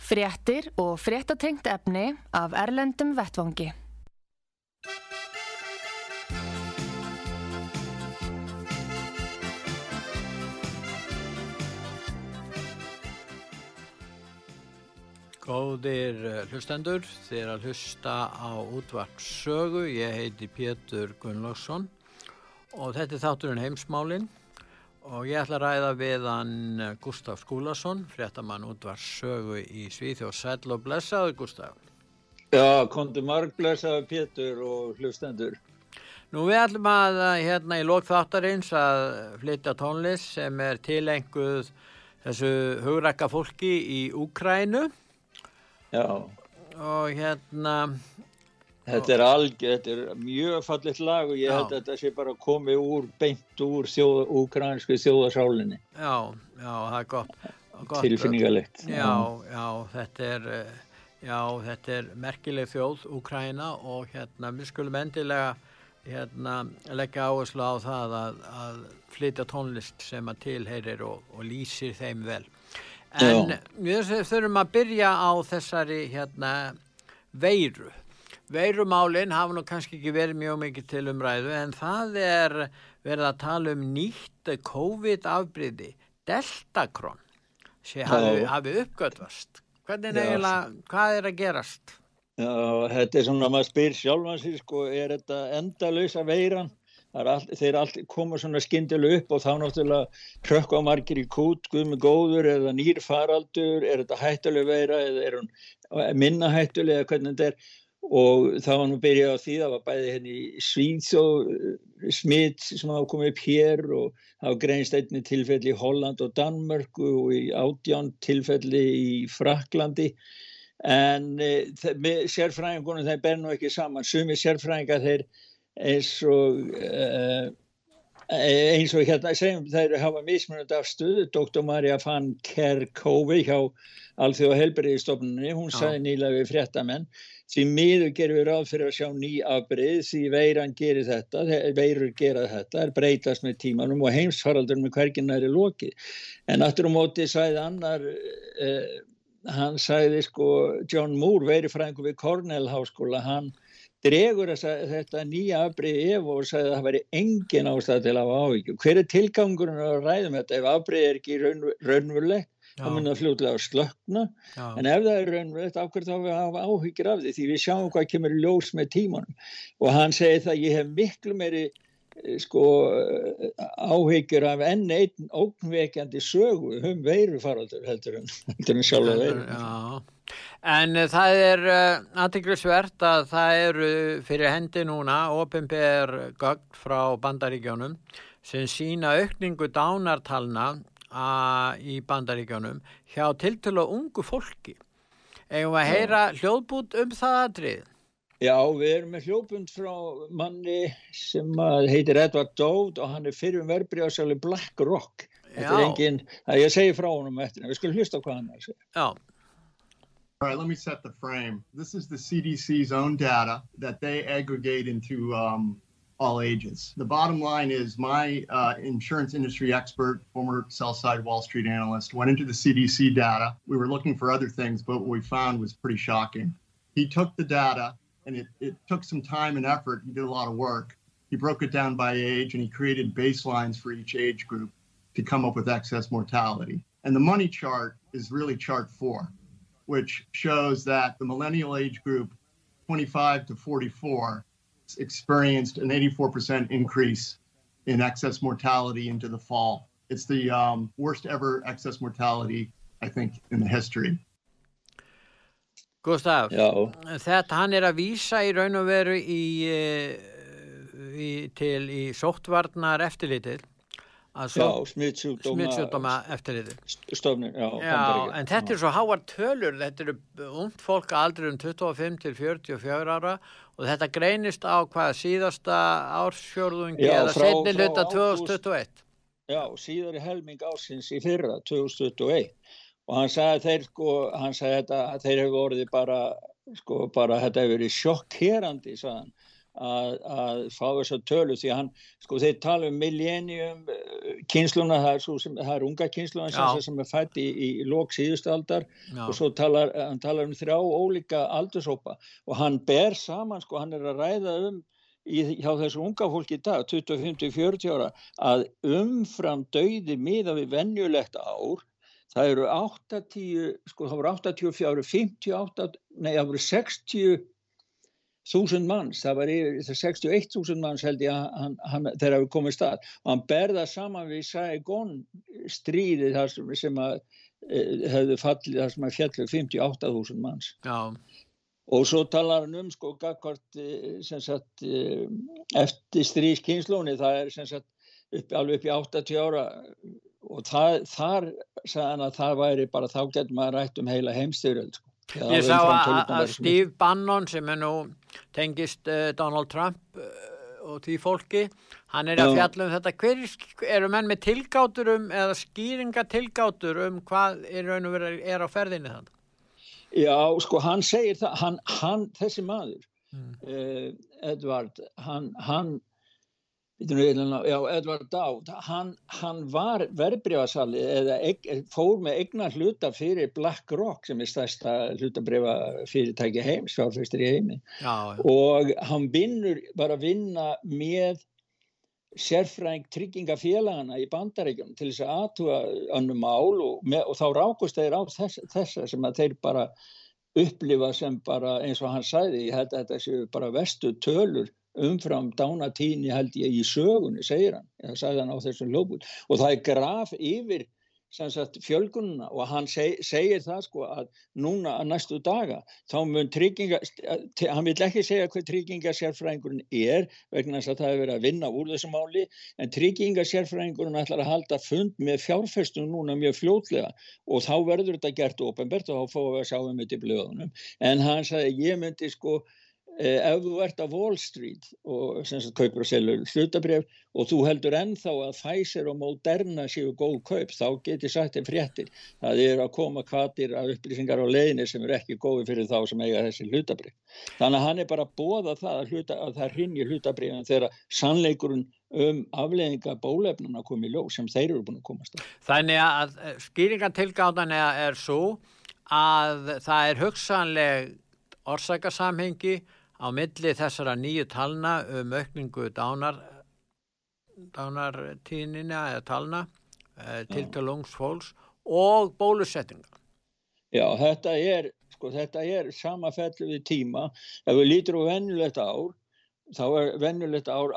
Fréttir og fréttatengt efni af Erlendum Vettvangi. Góðir eh, hlustendur, þið er að hlusta á útvart sögu, ég heiti Pétur Gunnlaugsson og þetta er þátturinn heimsmálinn og ég ætla að ræða við hann eh, Gustaf Skúlason, fréttamann útvart sögu í Svíþjóð Sæl og blessaður Gustaf. Já, kondi marg blessaður Pétur og hlustendur. Nú við ætlum að eh, hérna í lókþáttarins að flytja tónlist sem er tilenguð þessu hugrakka fólki í Úkrænu Já. Og hérna... Þetta er, alg, þetta er mjög fallit lag og ég held að þetta sé bara komið úr, beint úr þjóð, úkransku þjóðarsálinni. Já, já, það er gott. gott Tilfinningalegt. Já, já, þetta er, já, þetta er merkileg þjóð, Úkræna og hérna, við skulum endilega hérna, leggja áherslu á það að, að flytja tónlist sem að tilheyrir og, og lýsir þeim vel. En við þurfum að byrja á þessari hérna, veiru. Veirumálinn hafa nú kannski ekki verið mjög mikið til umræðu en það er verið að tala um nýtt COVID-afbríði, Deltacron, sem hafi, hafi uppgötvast. Hvernig eiginlega, hvað er að gerast? Já, þetta er svona að maður spyr sjálfansi, sko, er þetta endalösa veiran? All, þeir koma svona skindilu upp og þá náttúrulega krökk á margir í kút, guðmi góður eða nýr faraldur, er þetta hættuleg veira eða er hún minna hættuleg eða hvernig þetta er og þá var nú byrjað á því það var bæði henni Svíðs og smitt sem hafa komið upp hér og hafa greinst einni tilfelli í Holland og Danmörku og í átján tilfelli í Fraklandi en e, sérfræðingunum þeir ber nú ekki saman, sumi sérfræðingar þeir eins og uh, eins og hérna segjum þeir hafa mismunandi af stuðu Dr. Marja van Kerkhovi hjá Alþjóða helbriðistofnunni hún sagði nýlega við fréttamenn því miður gerum við ráð fyrir að sjá ný afbreyð því veiran gerir þetta veirur gera þetta, er breytast með tímanum og heimsfaraldur með hverginn er í loki en aftur á móti sagði annar uh, hann sagði sko John Moore, veirifræðingu við Cornell háskóla, hann dregur þetta nýja afbríði ef og sagði að það væri engin ástæð til að hafa áhyggjum. Hver er tilgangurinn að ræðum þetta ef afbríði er ekki raun, raunverulegt? Þá mun það fljóðlega að slökna Já. en ef það er raunverulegt ákveð þá við hafa áhyggjur af því? Því við sjáum hvað kemur ljós með tímanum. Og hann segi það ég hef miklu meiri eh, sko áhyggjur af enn einn ógnvekjandi sögu um veirufaraldur heldur en, en sjálfa veiru Já. En uh, það er uh, eh, aðtiklisvert að það eru fyrir hendi núna ofinbegar gögn frá bandaríkjónum sem sína aukningu dánartalna í bandaríkjónum hjá tiltölu ungu fólki. Eða að heyra hljóðbút um það aðrið? Já, við erum með hljóðbund frá manni sem heitir Edward Dowd og hann er fyrir verbreyðsali Black Rock. Þetta er enginn, það ég segi frá honum eftir, við skulum hlusta hvað hann er að segja. Já. All right, let me set the frame. This is the CDC's own data that they aggregate into um, all ages. The bottom line is my uh, insurance industry expert, former sell side Wall Street analyst, went into the CDC data. We were looking for other things, but what we found was pretty shocking. He took the data and it, it took some time and effort. He did a lot of work. He broke it down by age and he created baselines for each age group to come up with excess mortality. And the money chart is really chart four which shows that the millennial age group 25 to 44 experienced an 84% increase in excess mortality into the fall. It's the um, worst ever excess mortality, I think, in the history. Gustaf, þetta hann er að vísa í raun og veru í, eh, í, til í sóttvarnar eftirlitið Já, smittsjúkdóma, smittsjúkdóma eftir þetta stofnir, já, já en þetta er svo háar tölur þetta eru und fólk aldrei um 25 til 44 ára og þetta greinist á hvað síðasta ársfjörðungi eða setni hluta 2021 Já, síðar í helming ásins í fyrra 2021 og hann sagði þeir sko, hann sagði þetta þeir hefur orðið bara sko, bara þetta hefur verið sjokkherandi sagðan að, að fá þess að tölu því að hann, sko þeir tala um millennium eh, kynsluna, það er, sem, það er unga kynsluna sem, sem er fætt í, í lók síðustaldar og svo talar hann talar um þrjá ólíka aldursópa og hann ber saman, sko hann er að ræða um í, hjá þessu unga fólki í dag 25-40 ára að umfram dauði miða við vennjulegt ár það eru 80, sko það voru 84, 58, nei það voru 60 þúsund manns, það var yfir 61.000 manns held ég að hann, hann, þegar það komið stað. Og hann berða saman við Saigon stríði þar sem, sem að e, hefðu fallið þar sem að fjallu 58.000 manns. Já. og svo talar hann um sko gagvart e, sagt, e, eftir stríðskynnslóni það er sagt, upp, alveg upp í 80 ára. Og það, þar sagði hann að það væri bara þá getur maður rætt um heila heimstyrjöld sko. Ég sá að Steve Bannon sem er nú tengist uh, Donald Trump uh, og því fólki. Hann er að fjalla um þetta. Hver eru menn með tilgátur um eða skýringa tilgátur um hvað er, er á ferðinni þannig Já, sko hann segir það hann, hann þessi maður mm. uh, Edvard hann, hann Já, Edvard Dáð, hann, hann var verbreyfasali eða fór með egna hluta fyrir BlackRock sem er stærsta hlutabreyfa fyrirtæki heims, fjárfæstir í heimi já, já. og hann vinnur, var að vinna með sérfræng tryggingafélagana í bandaríkjum til þess að aðtúa annum mál og, með, og þá rákust þeir á þess, þessa sem að þeir bara upplifa sem bara eins og hann sæði, ég held að þetta séu bara vestu tölur umfram dánatíni held ég í sögunni, segir hann, það sagði hann á þessum lóbúl og það er graf yfir sagt, fjölgununa og hann seg, segir það sko að núna að næstu daga þá mun trygginga, hann vil ekki segja hvað tryggingasérfræðingurinn er vegna þess að það er verið að vinna úr þessu máli. En tryggingasérfræðingurinn ætlar að halda fund með fjárfestum núna mjög fljótlega. Og þá verður þetta gert ofinbert og þá fóðum við að sjá um þetta í blöðunum. En hann sagði ég myndi sko Eh, ef þú ert á Wall Street og sagt, kaupur og selur hlutabref og þú heldur ennþá að Pfizer og Moderna séu góð kaup þá getur sagt þeim fréttir. Að þið eru að koma kvatir af upplýsingar á leginni sem eru ekki góði fyrir þá sem eiga þessi hlutabref þannig að hann er bara að bóða það að, hluta, að það rinni hlutabrefin þegar sannleikurinn um afleðinga bólefnuna komið ljó sem þeir eru búin að komast á Þannig að skýringatilgáðan er svo að það er hugsanleg orsakasamhengi á milli þessara nýju talna um aukningu dánar dánartíðnina eða talna eh, til til ungsfólks og bólusettinga. Já, þetta er, sko, þetta er sama fellu við tíma. Ef við lítur á vennulegt ár, þá er vennulegt ár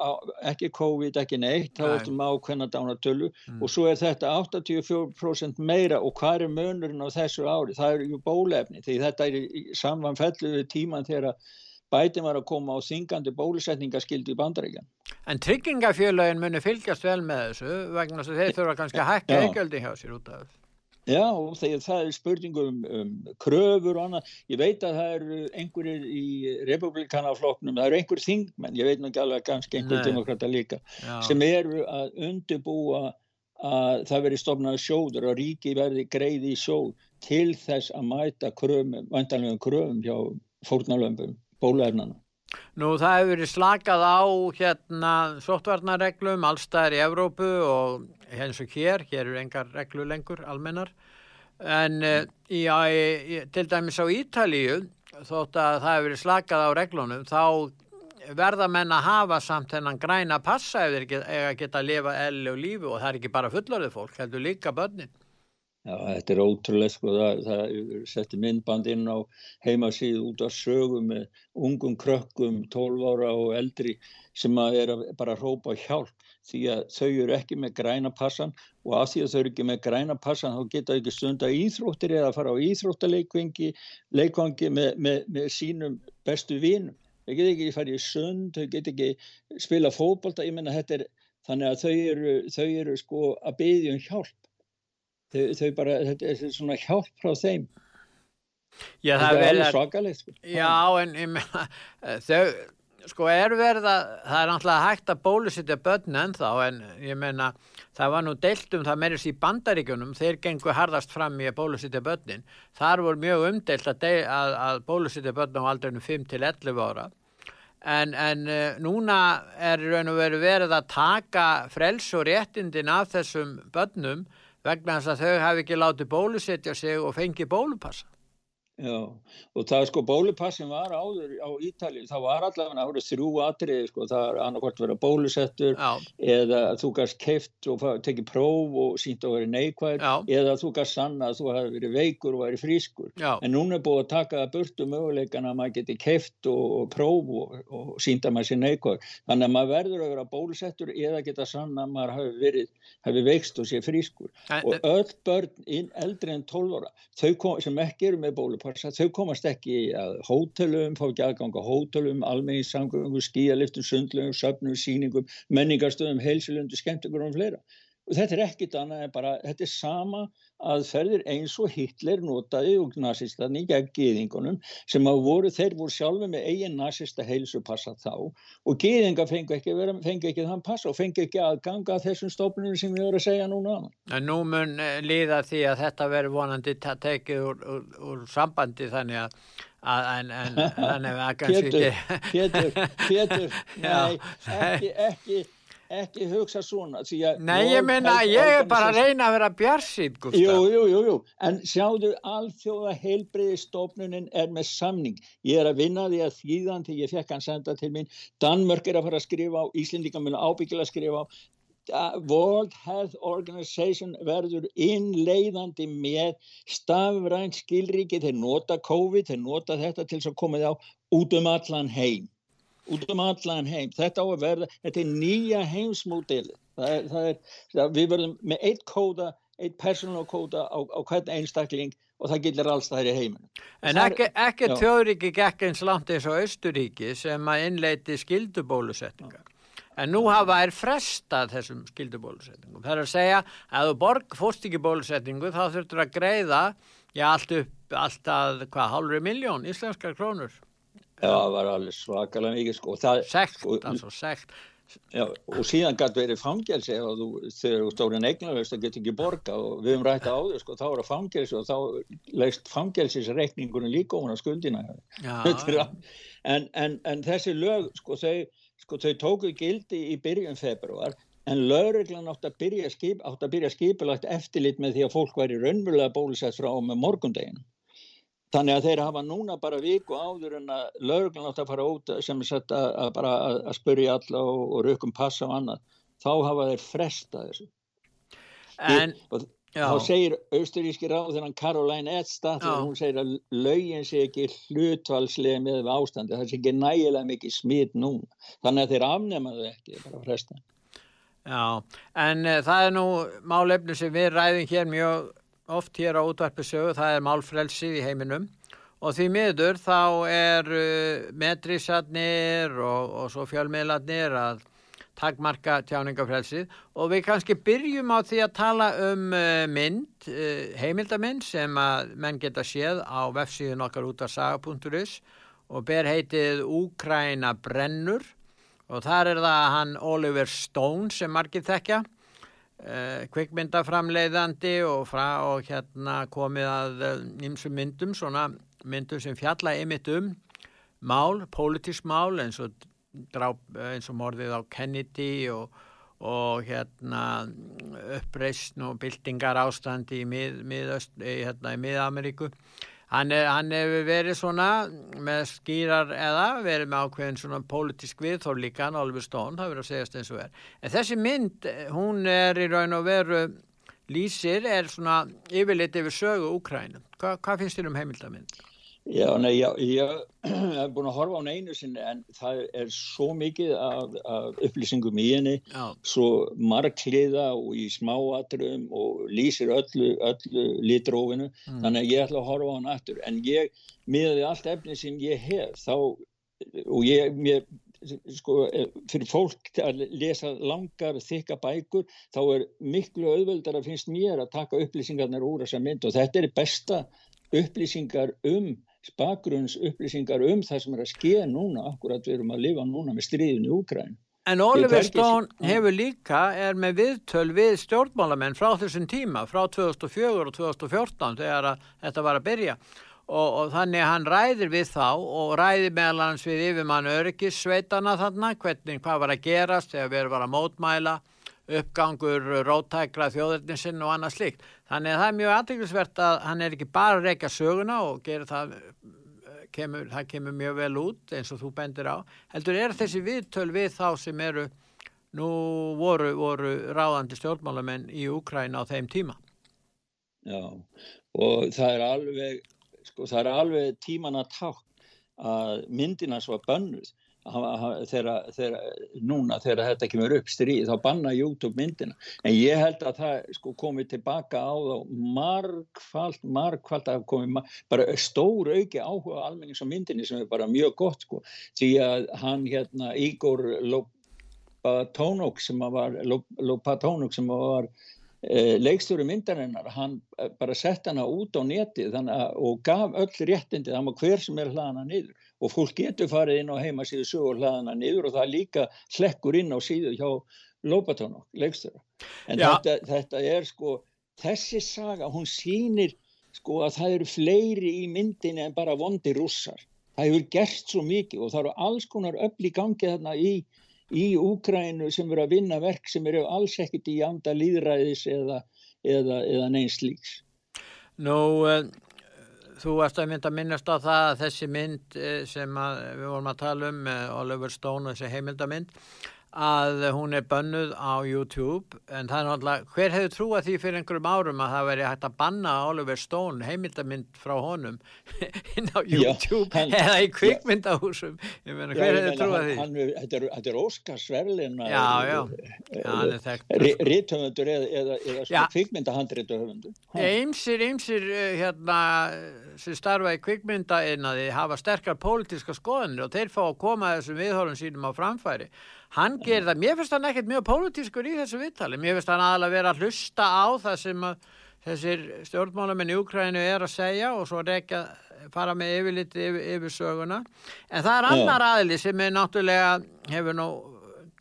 ekki COVID, ekki neitt, þá ertum við ákveðna dánartölu mm. og svo er þetta 84% meira og hvað er mönurinn á þessu ári? Það er ju bólefni, því þetta er saman fellu við tíman þegar að bætin var að koma á þingandi bólusetningaskildu í bandaríkjan. En tryggingafélagin muni fylgjast vel með þessu vegna þess að þeir þurfa kannski að hækka ekkjaldi hjá sér út af þessu. Já, þegar það er spurningum um, kröfur og annað. Ég veit að það eru einhverjir í republikanafloknum, það eru einhver þingmenn, ég veit náttúrulega alveg ganski einhver demokrata líka, Já. sem eru að undibúa að það veri stofnað sjóður og ríki verði greið í sjóð til þess að mæta kröfum, vantanlegum kröfum hjá fórnalöfum bóluefnana. Nú það hefur verið slakað á hérna sóttvarnarreglum allstæðir í Evrópu og eins og hér, hér eru engar reglu lengur almennar en mm. í, í, til dæmis á Ítalíu þótt að það hefur verið slakað á reglunum þá verða menn að hafa samt þennan græna passa ef þeir geta, geta að lifa elli og lífi og það er ekki bara fullorðið fólk, heldur líka börnin. Já, þetta er ótrúlega sko, það, það setti myndband inn á heimasíð út af sögum með ungum krökkum, 12 ára og eldri sem að er að bara hrópa hjálp því að þau eru ekki með græna passan og af því að þau eru ekki með græna passan þá geta ekki stunda íþróttir eða fara á íþróttaleikvangi leikvangi með, með, með sínum bestu vinum. Þau geta ekki farið í sund, þau geta ekki spila fókbalta, ég menna þetta er þannig að þau eru, þau eru sko að byggja um hjálp þau, þau bara, þetta er svona hjálp frá þeim. Já, það er alveg svakalegt sko. Já, en ég meina þau, sko, er verið að það er náttúrulega hægt að bólusittja börn ennþá, en ég meina það var nú deilt um það meirins í bandaríkunum þeir gengur hardast fram í að bólusittja börnin, þar voru mjög umdeilt að, að, að bólusittja börn á aldrinu 5 til 11 ára. En, en uh, núna er raun og veru verið að taka frels og réttindin af þessum börnum vegna þess að þau hafi ekki látið bólusittja sig og fengi bólupassa Já, og það sko bólupassin var áður á Ítalið, það var allavega það voru þrjú atriði sko, það er annarkort verið bólusettur Já. eða þú gæst keift og tekið próf og sínt að vera neikvæð eða þú gæst sanna að þú hefði verið veikur og verið frískur, Já. en núna er búið að taka burtu möguleikana að maður geti keift og, og próf og, og sínt að maður sé neikvæð, þannig að maður verður að vera bólusettur eða geta sanna að maður hefði verið, hefði veikst og sé frískur en, og öll börn inn eldri en 12 ára, þau komast ekki að hótelum, fá ekki aðgang á hótelum, almenningssangum, skíaliftum, sundlöfum, söfnum, síningum, menningarstöðum, heilsilöndu, skemmtugur og fleira. Og þetta er ekkit annað en bara, þetta er sama aðferðir eins og Hitler notaði og nazistarni gegn gýðingunum sem að voru, þeir voru sjálfi með eigin nazista heilsu passa þá og gýðinga fengi ekki, vera, fengi ekki þann passa og fengi ekki að ganga þessum stofnunum sem við vorum að segja núna. En Nú mun eh, líða því að þetta veri vonandi tekið úr, úr, úr sambandi þannig að En, en, en, Pétur, Pétur, Pétur, nei, ekki, ekki, ekki hugsa svona Nei, ég meina, ég er bara að reyna að vera bjarsýt, Gustaf Jú, jú, jú, jú, en sjáðu alþjóða heilbriði stofnunin er með samning. Ég er að vinna því að þýðan til ég fekk hann senda til mín. Danmörk er að fara að skrifa á, Íslendinga mun ábyggilega að skrifa á. World Health Organization verður innleiðandi með stafræn skilriki þeir nota COVID, þeir nota þetta til að koma þá út um allan heim út um allan heim. Þetta á að verða, þetta er nýja heimsmódeli við verðum með eitt kóda eitt personal kóda á, á hvern einstakling og það gildir alls það er í heiminu En ekki, ekki þjóðríki gekk eins langt eins og Östuríki sem að innleiti skildubólusetningar En nú hafa þær frestað þessum skildubólusetningum. Það er að segja að þú borg fórst ekki bólusetningu þá þurftur að greiða já, allt upp, alltaf, hvað, hálfur miljón íslenskar krónur. Já, það var alveg svakalega mikið sko. Það, sekt, sko, altså sekt. Já, og síðan gæti verið fangelsi og þú, þegar þú stóður en eignaverðist það getur ekki borga og við höfum rætt á þau sko, þá er það fangelsi og þá leist fangelsisreikningunum líka ofan á skuldina en, en, en þessi lög sko þau, sko, þau tóku gildi í byrjun februar en lögreglan átt að byrja, skip, átt að byrja skipilagt eftirlit með því að fólk væri raunverulega bólusett frá með morgundeginu Þannig að þeir hafa núna bara viku áður en að lögurinn átt að fara út sem er sett að, að bara að, að spurja alla og, og rökkum passa og annað. Þá hafa þeir fresta þessu. En, Ég, þá segir austuríski ráð þennan Caroline Edstad þegar hún segir að lögin sé ekki hlutvalslega með ástandi. Það sé ekki nægilega mikið smít núna. Þannig að þeir afnemaðu ekki, bara fresta. Já, en uh, það er nú málefni sem við ræðum hér mjög oft hér á útvarpisögu, það er málfrelsið í heiminum. Og því miður þá er uh, metrísarnir og, og svo fjölmiðlarnir að takmarka tjáningafrelsið og við kannski byrjum á því að tala um uh, mynd, uh, heimildamind sem að menn geta séð á vefsíðun okkar út af saga.is og ber heitið Úkræna brennur og þar er það hann Oliver Stone sem margir þekkja Uh, kvikmyndaframleiðandi og, fra, og hérna komið að nýmsum eh, myndum, svona myndum sem fjalla einmitt um mál, pólitísk mál eins og, eins og morðið á Kennedy og, og hérna uppreysn og byltingar ástandi í Mið-Ameríku mið, hérna, Hann, er, hann hefur verið svona með skýrar eða verið með ákveðin svona pólitísk við þó líka hann Oliver Stone, það verið að segjast eins og er. En þessi mynd, hún er í raun og veru lýsir, er svona yfirleitt yfir sögu Úkrænum. Hva, hvað finnst þér um heimildamind? Já, nei, já, ég hef búin að horfa á neinu sinni en það er svo mikið af, af upplýsingum í henni, já. svo margliða og í smáatrum og lýsir öllu, öllu litrófinu, mm. þannig að ég ætla að horfa á hann aftur. En ég, miðaði allt efni sem ég hef, þá, og ég, mér, sko, fyrir fólk að lesa langar, þykka bækur, þá er miklu auðvöldar að finnst mér að taka upplýsingarnar úr þessa mynd og þetta er besta upplýsingar um, bakgrunns upplýsingar um það sem er að skeja núna, akkurat við erum að lifa núna með stríðin í Úkræn. En Oliver Stone hefur líka, er með viðtöl við stjórnmálamenn frá þessum tíma, frá 2004 og 2014 þegar þetta var að byrja. Og, og þannig hann ræðir við þá og ræðir meðal hans við yfirmann öryggis sveitana þarna, hvernig hvað var að gerast þegar við erum að mótmæla uppgangur, rótækra þjóðurninsinn og annað slikt. Þannig að það er mjög aðtæklusvert að hann er ekki bara að reyka söguna og það kemur, það kemur mjög vel út eins og þú bendir á. Heldur er þessi viðtöl við þá sem eru nú voru, voru ráðandi stjórnmálamenn í Úkræna á þeim tíma? Já, og það er alveg, sko, það er alveg tíman að tátt að myndina svo að bönnuð þegar, þegar, núna þegar þetta kemur upp stríð þá banna YouTube myndina en ég held að það sko, komið tilbaka á þá margfald, margfald að komið bara stór auki áhuga almennings á myndinni sem er bara mjög gott sko. því að hann hérna Igor Lopatónuk sem var Lopatónuk sem var eh, leikstjóri myndarinnar hann eh, bara sett hana út á neti að, og gaf öll réttindi þannig að hver sem er hlaðana niður og fólk getur farið inn á heimasíðu sögur hlaðana niður og það líka hlekkur inn á síðu hjá Lópatónu, leikstöra. En þetta, þetta er sko, þessi saga, hún sýnir sko að það eru fleiri í myndinni en bara vondi rússar. Það hefur gert svo mikið og það eru alls konar öll í gangi þarna í, í Úkrænu sem eru að vinna verk sem eru alls ekkit í anda líðræðis eða, eða, eða neins líks. Nú, uh, Þú varst að mynda að minnast á það að þessi mynd eh, sem við vorum að tala um, Oliver Stone og þessi heimildamind, að hún er bönnuð á YouTube en það er náttúrulega, hver hefur trúað því fyrir einhverjum árum að það veri hægt að banna Oliver Stone heimildamind frá honum inn á YouTube já, hann, eða í kvikmyndahúsum? Ég meina, hver hefur trúað því? Hann, þetta er, er Óskarsverlin Já, já, hann. Ríthöfundur eða, eða, eða sko kvikmyndahandrítuhöfundur Ymsir, ymsir eh, hérna sem starfa í kvikmyndainnaði hafa sterkar pólitíska skoðanir og þeir fá að koma þessum viðhórun sínum á framfæri hann gerir það, mér finnst hann ekkert mjög pólitískur í þessu viðtali, mér finnst hann aðalega vera að hlusta á það sem þessir stjórnmálamenn í Úkrænu er að segja og svo rekja fara með yfirliti yfir, yfir söguna. En það er annar aðli sem er náttúrulega hefur nú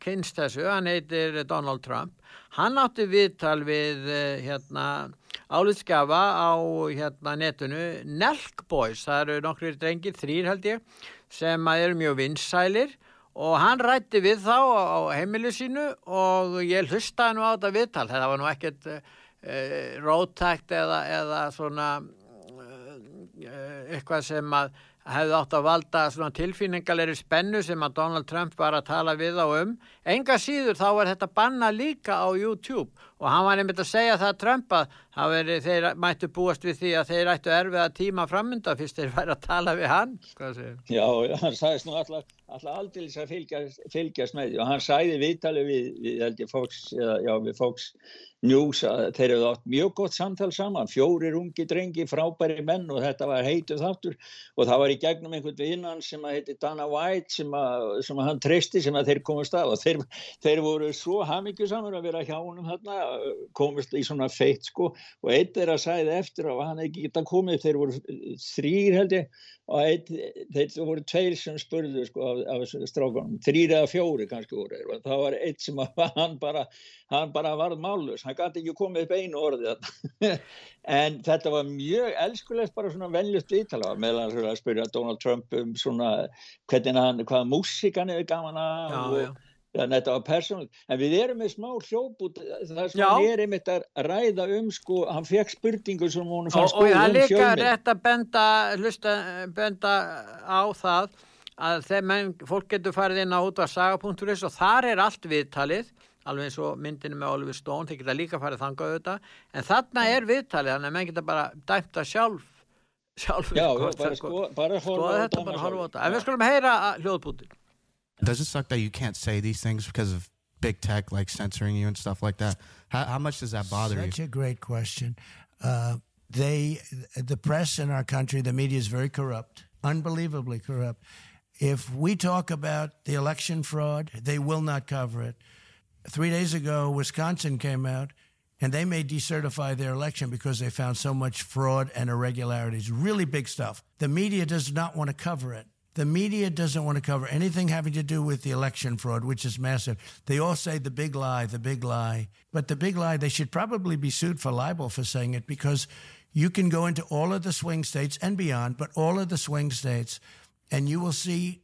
kynst þessu, hann heitir Donald Trump. Hann átti viðtal við eh, hérna álitskafa á hérna netinu Nelk Boys, það eru nokkru drengir, þrýr held ég sem eru mjög vinsælir og hann rætti við þá á heimilu sínu og ég hlustaði nú á þetta viðtal þetta var nú ekkert uh, rótækt eða, eða svona uh, eitthvað sem að hefði átt að valda tilfinningalegri spennu sem að Donald Trump var að tala við á um. Enga síður þá var þetta banna líka á YouTube og hann var einmitt að segja það að Trump að veri, þeir mættu búast við því að þeir ættu erfið að tíma framönda fyrst þeir væri að tala við hann. Já, hann sagðist nú alltaf, alltaf aldrei að fylgjast, fylgjast með og hann sagði viðtali við, við, Fox, já, við Fox News að þeir eru átt mjög gott samtal saman, fjórir ungi drengi, frábæri menn og þetta var heituð þáttur. Og það var í gegnum einhvern vinnan sem að heiti Dana White sem að, sem að hann treysti sem að þeir komast af. Og þeir, þeir voru svo hamingju saman að vera hjá honum þarna, komist í svona feitt sko. Og eitt er að sæði eftir og hann ekki geta komið, þeir voru þrýr held ég og eitt, þeir voru tveir sem spurðu sko af, af strákanum, þrýr eða fjóri kannski voru og það var eitt sem að hann bara hann bara varð mállus, hann gæti ekki komið upp einu orði en þetta var mjög elskulegt bara svona vennlust viðtala meðan að spyrja Donald Trump um svona hvernig hann, hvaða músikan er gaman að og. Þannig að þetta var persónulegt, en við erum með smá hljóput, það sem hann er einmitt að ræða um, sko, hann fekk spurningu sem hún fann skoð um. Og það líka rétt að benda, hlusta, benda á það að þegar fólk getur farið inn á útvarsaga.is og þar er allt viðtalið, alveg eins og myndinu með Oliver Stone, þeir geta líka farið þangað auðvitað, en þarna er viðtalið, þannig að menn geta bara dæmt að sjálf, sjálf, Já, bara sko, bara þetta, bara horfa þetta, en við skulum heyra hljóðbútin. Does it suck that you can't say these things because of big tech like censoring you and stuff like that? How, how much does that bother Such you? Such a great question. Uh, they, the press in our country, the media is very corrupt, unbelievably corrupt If we talk about the election fraud, they will not cover it. Three days ago, Wisconsin came out and they may decertify their election because they found so much fraud and irregularities. Really big stuff. The media does not want to cover it. The media doesn't want to cover anything having to do with the election fraud, which is massive. They all say the big lie, the big lie. But the big lie, they should probably be sued for libel for saying it because you can go into all of the swing states and beyond, but all of the swing states, and you will see,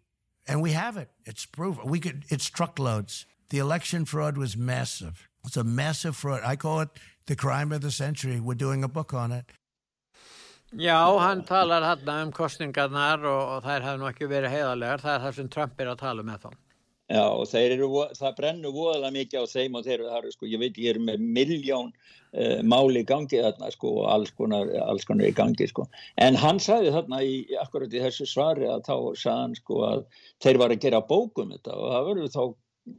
and we have it. It's proven. We could. It's truckloads. The election fraud was massive. It's a massive fraud. I call it the crime of the century. We're doing a book on it. Já, hann talar hann um kostningarnar og, og þær hefði nú ekki verið heiðarlegar. Það er það sem Trump er að tala með þá. Já, og eru, það brennur voðalega mikið á þeim og þeir eru, sko, ég veit, ég er með miljón uh, máli í gangi þarna, sko, og alls konar, alls konar í gangi, sko. En hann sagði þarna í, akkurat í þessu svari að þá sagði hann, sko, að þeir var að gera bókum þetta og það verður þá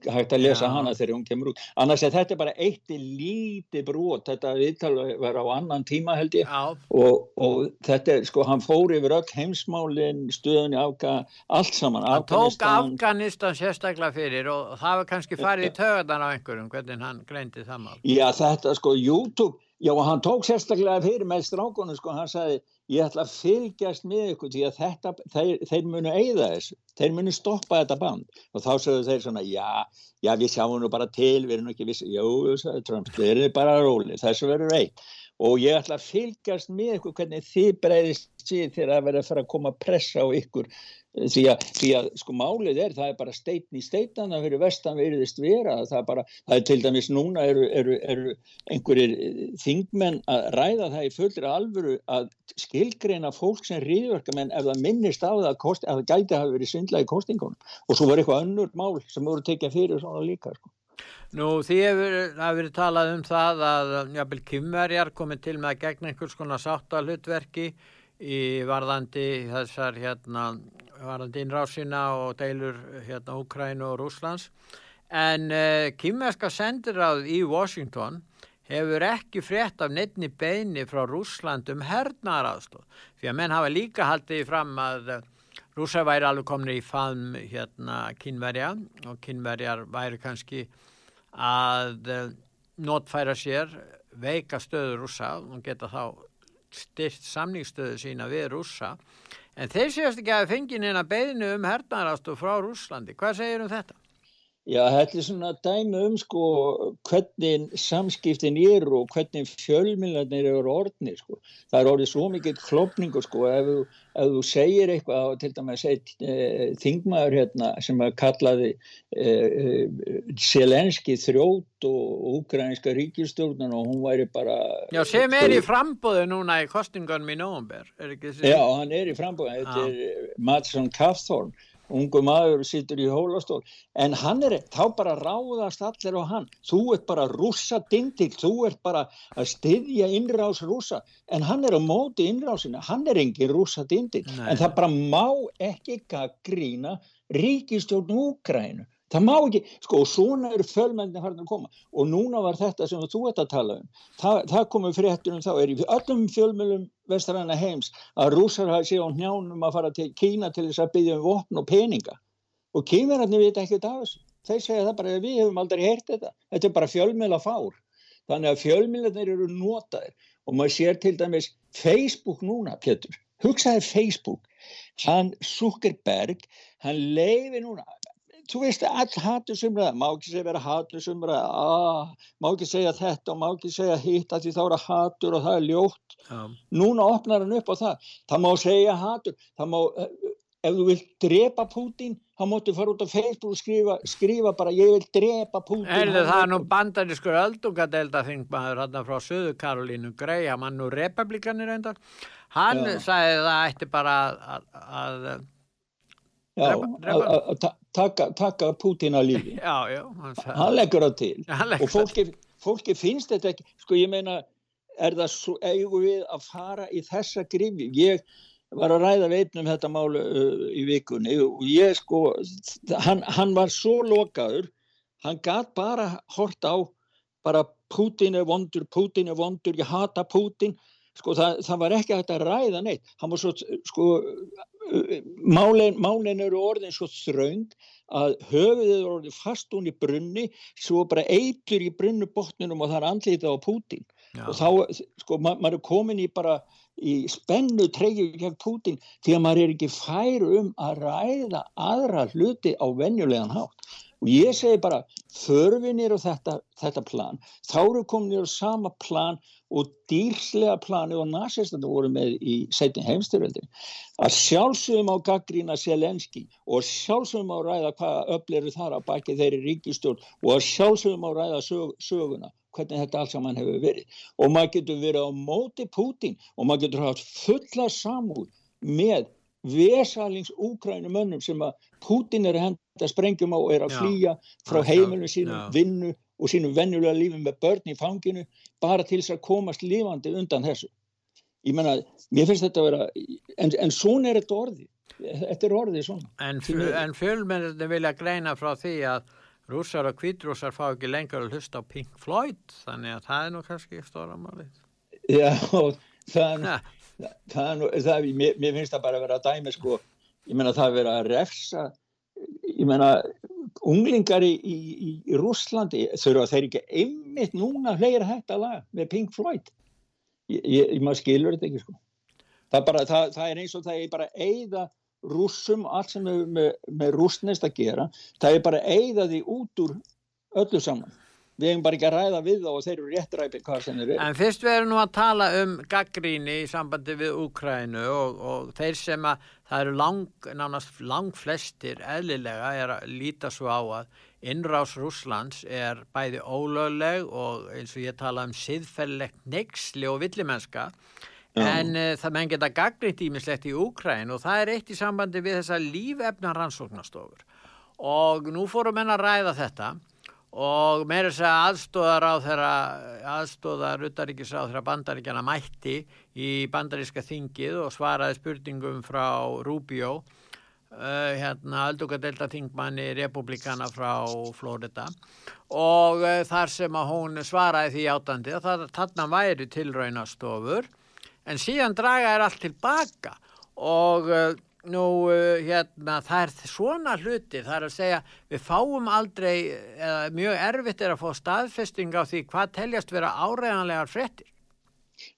hægt að lesa Já. hana þegar hún kemur út. Annars er þetta bara eitt líti brot þetta viðtal var á annan tíma held ég. Og, og þetta er sko hann fór yfir öll heimsmálin stöðun í Afga, allt saman hann tók Afganistan. Sérstaklega fyrir og það var kannski farið í töðan á einhverjum hvernig hann greindi það mál. Já þetta sko YouTube Já og hann tók sérstaklega fyrir með strákunum sko hann sagði ég ætla að fylgjast með ykkur því að þetta, þeir, þeir munu eigða þessu, þeir munu stoppa þetta band. Og þá sögðu þeir svona já, já við sjáum nú bara til, við erum ekki vissi, jú, sagði Trump, þeir eru bara róli, þessu verður reitt og ég ætla að fylgjast með ykkur hvernig þið breyðist síðan þegar það verður að fara að koma pressa á ykkur því að, því að sko málið er það er bara steitn í steitana fyrir vestan veriðist vera það er bara, það er til dæmis núna eru, eru, eru einhverjir þingmenn að ræða það í fullri alvöru að skilgreina fólk sem ríðverkamenn ef það minnist á það kost, að það gæti að hafa verið svindla í kostingunum og svo var eitthvað önnur mál sem voru tekjað fyrir svona líka sko. Nú því hefur það verið talað um það að jábel kymverjar komið til með að gegna einhvers konar sáttalutverki í varðandi þessar hérna varandi innrásina og deilur hérna Úkrænu og Rúslands en uh, eh, kýmverska sendiráð í Washington hefur ekki frétt af nefni beini frá Rúsland um hernaðaraðstóð því að menn hafa líka haldið fram að uh, rúsa væri alveg komin í faðum hérna kynverja og kynverjar væri kannski að uh, notfæra sér veika stöðu rúsa og geta þá styrt samningsstöðu sína við rúsa En þeir séast ekki að fengið neina beðinu um hernaðarastu frá Rúslandi. Hvað segir um þetta? Já, þetta er svona dæmi um sko hvernig samskiptin eru og hvernig fjölmiljarnir eru orðnir sko. Það er orðið svo mikið klopningur sko ef þú, ef þú segir eitthvað, til dæmis eitt e, þingmaður hérna sem að kallaði e, e, selenski þrótt og ukrainska ríkistjórnun og hún væri bara... Já, sem er í frambóðu núna í kostingunum í nógumber, er ekki þessi? Já, hann er í frambóðu, þetta er Madsson Kathorn ungu maður sittur í hólastól en hann er, þá bara ráðast allir á hann, þú ert bara rúsa dindil, þú ert bara að styðja innrás rúsa, en hann er á móti innrásina, hann er engin rúsa dindil, en það bara má ekki grína ríkistjórn Úgrænu það má ekki, sko og svona eru fölmennir farin að koma. Og núna var þetta sem þú ert að tala um. Það, það komið fréttunum þá er í öllum fjölmjölum vestræna heims að rúsar hafa séð á njánum að fara til Kína til þess að byggja um vopn og peninga. Og kýmverðarnir veit ekki þetta af þessu. Þeir segja það bara við hefum aldrei heyrt þetta. Þetta er bara fjölmjöla fár. Þannig að fjölmjölarnir eru notaðir. Og maður sér til dæmis Facebook núna, Pétur, hugsaði Facebook. Hann Zuckerberg hann leiði núna þú veist all hatusumræða, má ekki segja vera hatusumræða, ah, má ekki segja þetta og má ekki segja hitt að því þá eru hatur og það er ljótt ja. núna opnar hann upp á það það má segja hatur það má, eh, ef þú vilt drepa Pútin þá móttu fara út á Facebook og skrifa, skrifa bara ég vil drepa Pútin Erðu það er nú bandarískur öldungadelda þingmaður hann frá Suðu Karolínu Graham hann nú republikanir endar hann ja. sagði það ætti bara að, að, að taka, taka Putin að lífi. Já, já, hann, hann leggur það til. Leggur og fólki, fólki finnst þetta ekki. Sko ég meina er það svo eigum við að fara í þessa grifi ég var að ræða veitnum þetta málu uh, í vikunni og ég sko hann, hann var svo lokaður. Hann gæt bara hort á bara Putin er vondur, Putin er vondur ég hata Putin sko það, það var ekki hægt að ræða neitt. Hann var svo sko málin, málin eru orðin svo þraund að höfuðið er orðin fast hún í brunni svo bara eitur í brunnubotnunum og það er andlítið á Pútin Já. og þá sko ma maður er komin í bara í spennu treyju gegn Pútin því að maður er ekki fær um að ræða aðra hluti á venjulegan hátt og ég segi bara þörfinir á þetta, þetta plan. Þá eru komin í sama plan og dýrslega plani og nazistandi voru með í setjum heimstyröldin að sjálfsögum á gaggrína Selenski og sjálfsögum á ræða hvað öfleru þar að baki þeirri ríkistjórn og að sjálfsögum á ræða sög, söguna hvernig þetta allt saman hefur verið. Og maður getur verið á móti Putin og maður getur haft fulla samúð með vesalings úkrænum mönnum sem að Putin er að henda sprengjum á og er að flýja frá heimilinu sínum, vinnu og sínum vennulega lífi með börn í fanginu bara til þess að komast lífandi undan þessu. Ég menna, mér finnst þetta að vera, en, en svona er þetta orði, þetta er orðið svona. En, en fjölmennir vilja greina frá því að rússar og kvítrússar fá ekki lengur að hlusta á Pink Floyd, þannig að það er nú kannski stóra málið. Já, það, það, það, mér, mér finnst það bara að vera að dæmi sko, ég menna það að vera að refsa ég menna unglingar í, í, í Rúslandi þurfa þeir ekki einmitt núna hleyra hægt að laga með Pink Floyd? Ég, ég, maður skilur þetta ekki sko. Það, bara, það, það er eins og það er bara eigða rússum, allt sem er með, með rúsnest að gera, það er bara eigða því út úr öllu saman við hefum bara ekki að ræða við þá og þeir eru réttræpið hvað sem þeir eru. En fyrst við erum nú að tala um gaggríni í sambandi við Úkrænu og, og þeir sem að það eru lang, nánast lang flestir eðlilega er að líta svo á að innrás Rúslands er bæði ólögleg og eins og ég tala um siðfellegt neyksli og villimenska en uh, það menn geta gaggrínt ímislegt í Úkræn og það er eitt í sambandi við þessa lífefna rannsóknastofur og nú fórum enn að ræða þetta og meira þess að aðstóðar á þeirra aðstóðar utaríkisráð þeirra bandaríkjana mætti í bandaríska þingið og svaraði spurningum frá Rubio uh, hérna aldugadelta þingmanni republikana frá Florida. Og uh, þar sem að hún svaraði því átandi að þarna væri tilraunastofur. En síðan draga er allt tilbaka og uh, Nú, uh, hérna, það er svona hluti, það er að segja, við fáum aldrei, eða mjög erfitt er að fá staðfesting á því hvað teljast vera áreðanlegar frettir.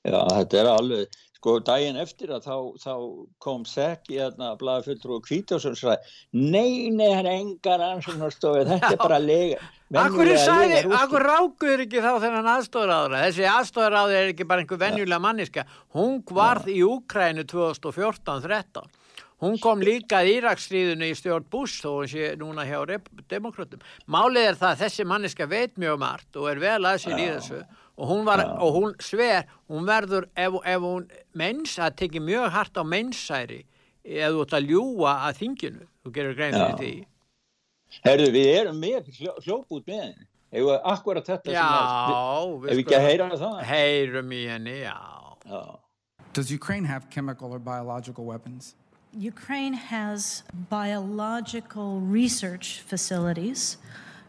Já, þetta er alveg, sko, daginn eftir að þá, þá kom Sekk í hérna, blæðafulltrú og Kvításson og sæði, nei, nei, það er engar ansvunarstofið, þetta er bara lega. Akkur, akkur rákuður ekki þá þennan aðstóðaráður þessi aðstóðaráður er ekki bara einhver venjulega manniska hún varð ja. í Úkrænu 2014-13 Hún kom líka í Íraksstríðinu í stjórn Bush þó hún sé núna hjá demokrautum. Málið er það að þessi manniska veit mjög margt og er vel aðsýr í þessu og hún, var, og hún sver, hún verður ef, ef hún menns að teki mjög hart á mennsæri ef þú ætti að ljúa að þinginu. Þú gerur grein fyrir því. Herru, við erum með hljóput með henni. Eða akkurat þetta já, sem er. Ef við ekki að heyra það. Heyrum í henni, já. já. Does Ukraine have chemical or biological weapons? Ukraine has biological research facilities,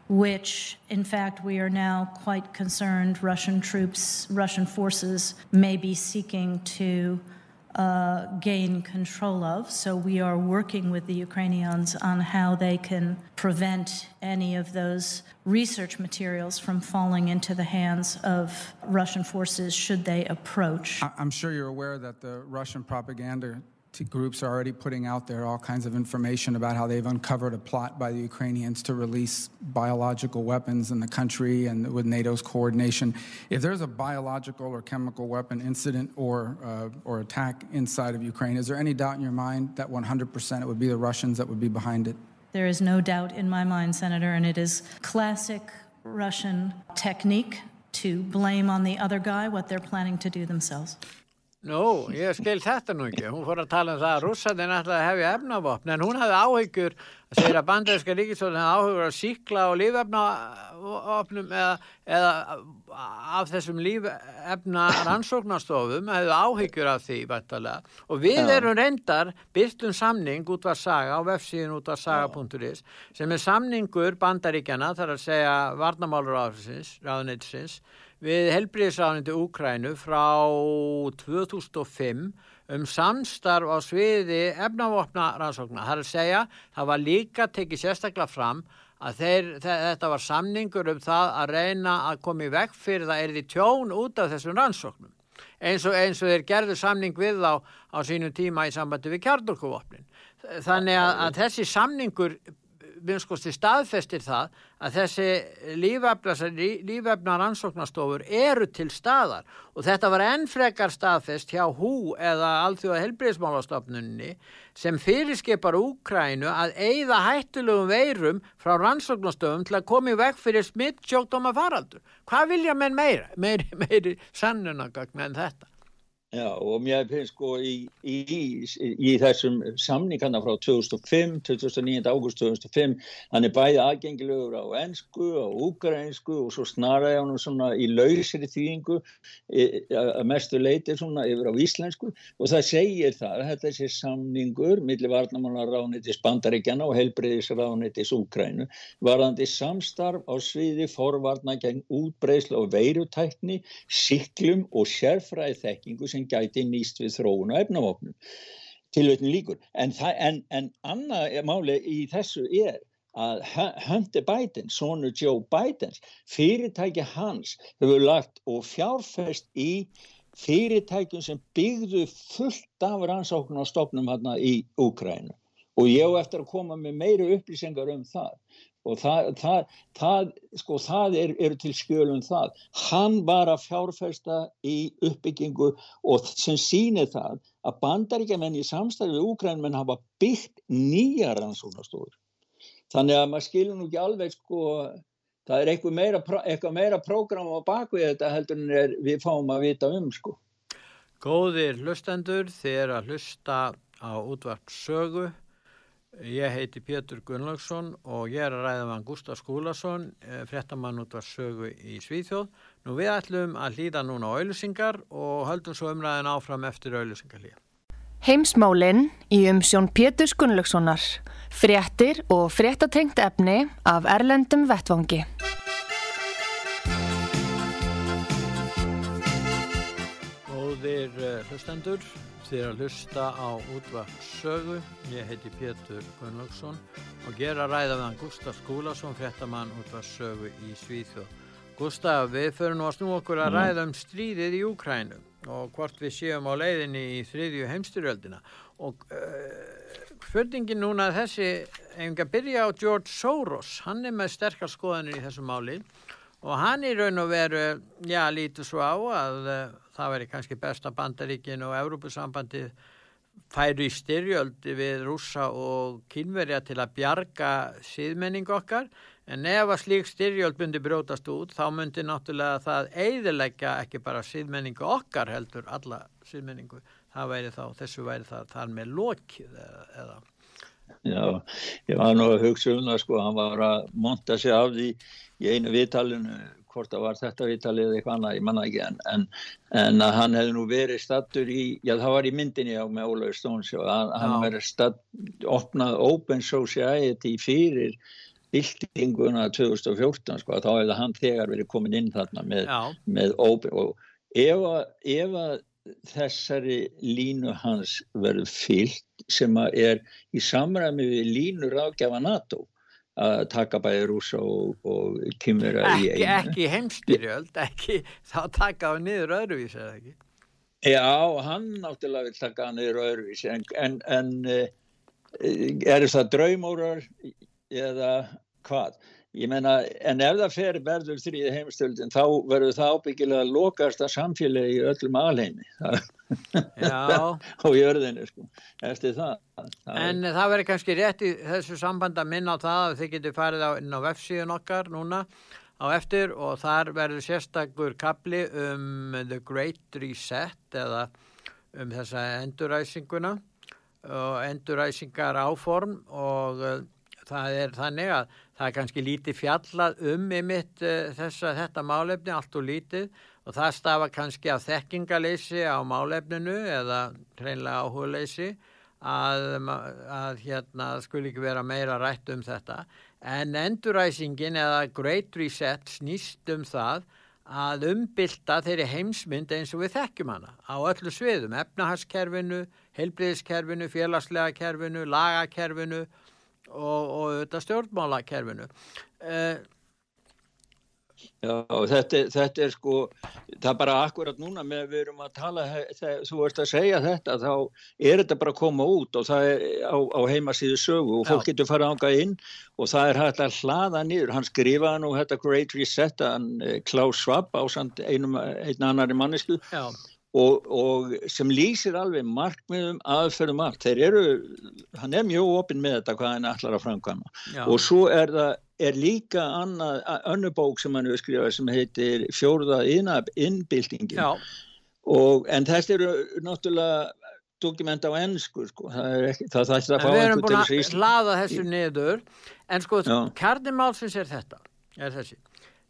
which, in fact, we are now quite concerned Russian troops, Russian forces may be seeking to uh, gain control of. So we are working with the Ukrainians on how they can prevent any of those research materials from falling into the hands of Russian forces should they approach. I'm sure you're aware that the Russian propaganda groups are already putting out there all kinds of information about how they've uncovered a plot by the Ukrainians to release biological weapons in the country and with NATO's coordination. If there's a biological or chemical weapon incident or, uh, or attack inside of Ukraine, is there any doubt in your mind that 100% it would be the Russians that would be behind it? There is no doubt in my mind, Senator, and it is classic Russian technique to blame on the other guy what they're planning to do themselves. Nú, ég skil þetta nú ekki. Hún fór að tala um það að rússatinn ætlaði að hefja efnavopn en hún hafði áhyggjur að segja að bandaríska ríkisvöldin hefði áhyggjur að síkla og lífefnavopnum eða, eða af þessum lífefna rannsóknarstofum hefði áhyggjur af því bættalega. og við ja. erum reyndar byrtum samning út var saga á websíðin út var saga.is sem er samningur bandaríkjana þar að segja varnamálur ráðnitsins við helbriðisránindi Úkrænu frá 2005 um samstarf á sviði efnavopna rannsóknar. Það er að segja, það var líka tekið sérstaklega fram að þeir, þetta var samningur um það að reyna að koma í vekk fyrir það er því tjón út af þessum rannsóknum. Eins og, eins og þeir gerðu samning við þá á sínum tíma í sambandi við kjarnokuvopnin. Þannig að, að þessi samningur minnskosti staðfestir það að þessi lífefna rannsóknarstofur eru til staðar og þetta var ennfrekar staðfest hjá hú eða alþjóða helbriðismálastofnunni sem fyrirskipar Úkrænu að eigða hættulegum veirum frá rannsóknarstofum til að komi vekk fyrir smitt sjókdóma faraldur. Hvað vilja menn meira? Meiri, meiri sannunagagn en þetta? Já og mér finnst sko í, í, í, þessum samningarna frá 2005, 2009. ágúst 2005, hann er bæði aðgengilegur á ennsku, á úgrænsku og svo snaraði hann svona í lausri þýðingu að mestu leiti svona yfir á íslensku og það segir það, þetta sér samningur millir varnamálaránitis bandaríkjana og helbreyðisránitis úgrænu, varðandi samstarf á sviði forvarna gegn útbreysla og veirutækni, siklum og sérfræði þekkingu sem sem gæti nýst við þróun og efnavopnum. Tilveitin líkur. En, en, en annað máli í þessu er að Hunter Biden, sonu Joe Bidens, fyrirtæki hans hefur lagt og fjárfest í fyrirtækjum sem byggðu fullt af rannsókn á stofnum hérna í Úkrænu og ég á eftir að koma með meiri upplýsingar um það og það, það, það, sko, það er, eru til skjölum það. Hann var að fjárfesta í uppbyggingu og sem sýnir það að bandaríkjaman í samstæðu við Úkrænmenn hafa byggt nýja rannsóknastofur. Þannig að maður skilur nú ekki alveg sko, það er eitthvað meira, eitthvað meira prógram á baku þetta heldur en er, við fáum að vita um sko. Góðir hlustendur, þér að hlusta á útvart sögu Ég heiti Pétur Gunnlaugsson og ég er að ræða með Gustaf Skúlason, eh, frettamann út af sögu í Svíþjóð. Nú við ætlum að hlýða núna á auðlusingar og höldum svo umræðin áfram eftir auðlusingarlíða. Heimsmálinn í umsjón Pétur Gunnlaugssonar, fréttir og fréttatengt efni af Erlendum Vettvangi. Hlustendur. Þið er að hlusta á útvart sögu. Ég heiti Pétur Gunnlaugsson og ger að ræða meðan Gustaf Skúlason, fréttamann útvart sögu í Svíþjóð. Gustaf, við förum nú að snú okkur að mm. ræða um stríðið í Úkrænu og hvort við séum á leiðinni í þriðju heimstyrjöldina. Og uh, spurningin núna þessi, einhverja byrja á George Soros, hann er með sterkar skoðanir í þessu máli og hann í raun og veru, já, lítur svo á að uh, það veri kannski besta bandaríkin og Európusambandi færu í styrjöldi við rúsa og kynverja til að bjarga síðmenning okkar. En ef að slík styrjöld myndi brótast út þá myndi náttúrulega það eiðilegja ekki bara síðmenningu okkar heldur alla síðmenningu það væri þá, þessu væri það þar með lokið eða? Já, ég var nú að hugsa um það sko, hann var að monta sig af því í einu viðtalinu hvort það var þetta viðtalið eða eitthvað annað, ég manna ekki en, en, en að hann hefði nú verið stattur í, já það var í myndinni á með Ólaug Stóns og hann, hann verið statt, opnað Open Society fyrir byltinguna 2014 sko, þá hefði hann þegar verið komin inn þarna með, með Open og ef að, ef að þessari línu hans verið fyllt sem að er í samræmi við línu ráðgjafa NATO að taka bæði rúsa og, og kymvera í einu. Ekki heimstyrjöld, ekki þá taka á niður öðruvísi eða ekki? Já, hann náttúrulega vil taka á niður öðruvísi en, en, en eh, er það draumórar eða hvað? Ég meina, en ef það fer verður þrýði heimstöldin, þá verður það ábyggilega lokasta samfélagi í öllum alheimi. og jörðinu, sko, eftir það. það en er... það verður kannski rétt í þessu samband að minna á það að þið getur farið á, inn á vefsíðun okkar núna á eftir og þar verður sérstakur kapli um The Great Reset eða um þessa enduræsinguna og enduræsingar áform og það er þannig að það er kannski lítið fjallað um ymitt uh, eh, þessa, þetta málefni, allt og lítið. Og það stafa kannski af þekkingaleysi á málefninu eða hreinlega áhugaleysi að, að hérna skul ekki vera meira rætt um þetta. En enduræsingin eða Great Reset snýst um það að umbylta þeirri heimsmynd eins og við þekkjum hana á öllu sviðum, efnahagskerfinu, helbriðiskerfinu, félagslega kerfinu, lagakerfinu og, og þetta stjórnmálakerfinu. Uh, Já, þetta, þetta er sko, það er bara akkurat núna með við erum að tala, þú ert að segja þetta, þá er þetta bara að koma út og það er á, á heimasíðu sögu og fólk Já. getur farað ánga inn og það er hægt að hlaða nýður. Hann skrifaði nú þetta Great Reset, hann eh, Klaus Schwab á einum, einn annari mannesku og, og sem lýsir alveg markmiðum aðferðum allt. Þeir eru, hann er mjög opinn með þetta hvað hann ætlar að framkvæma. Já. og svo er það er líka annað, annu bók sem hann hefur skrifað sem heitir Fjórða innbyltingin en þetta eru náttúrulega dokument á ennsku sko. það, ekki, það þætti að fá við erum búin að hlaða þessu niður. En sko kardimálsins er þetta er þessi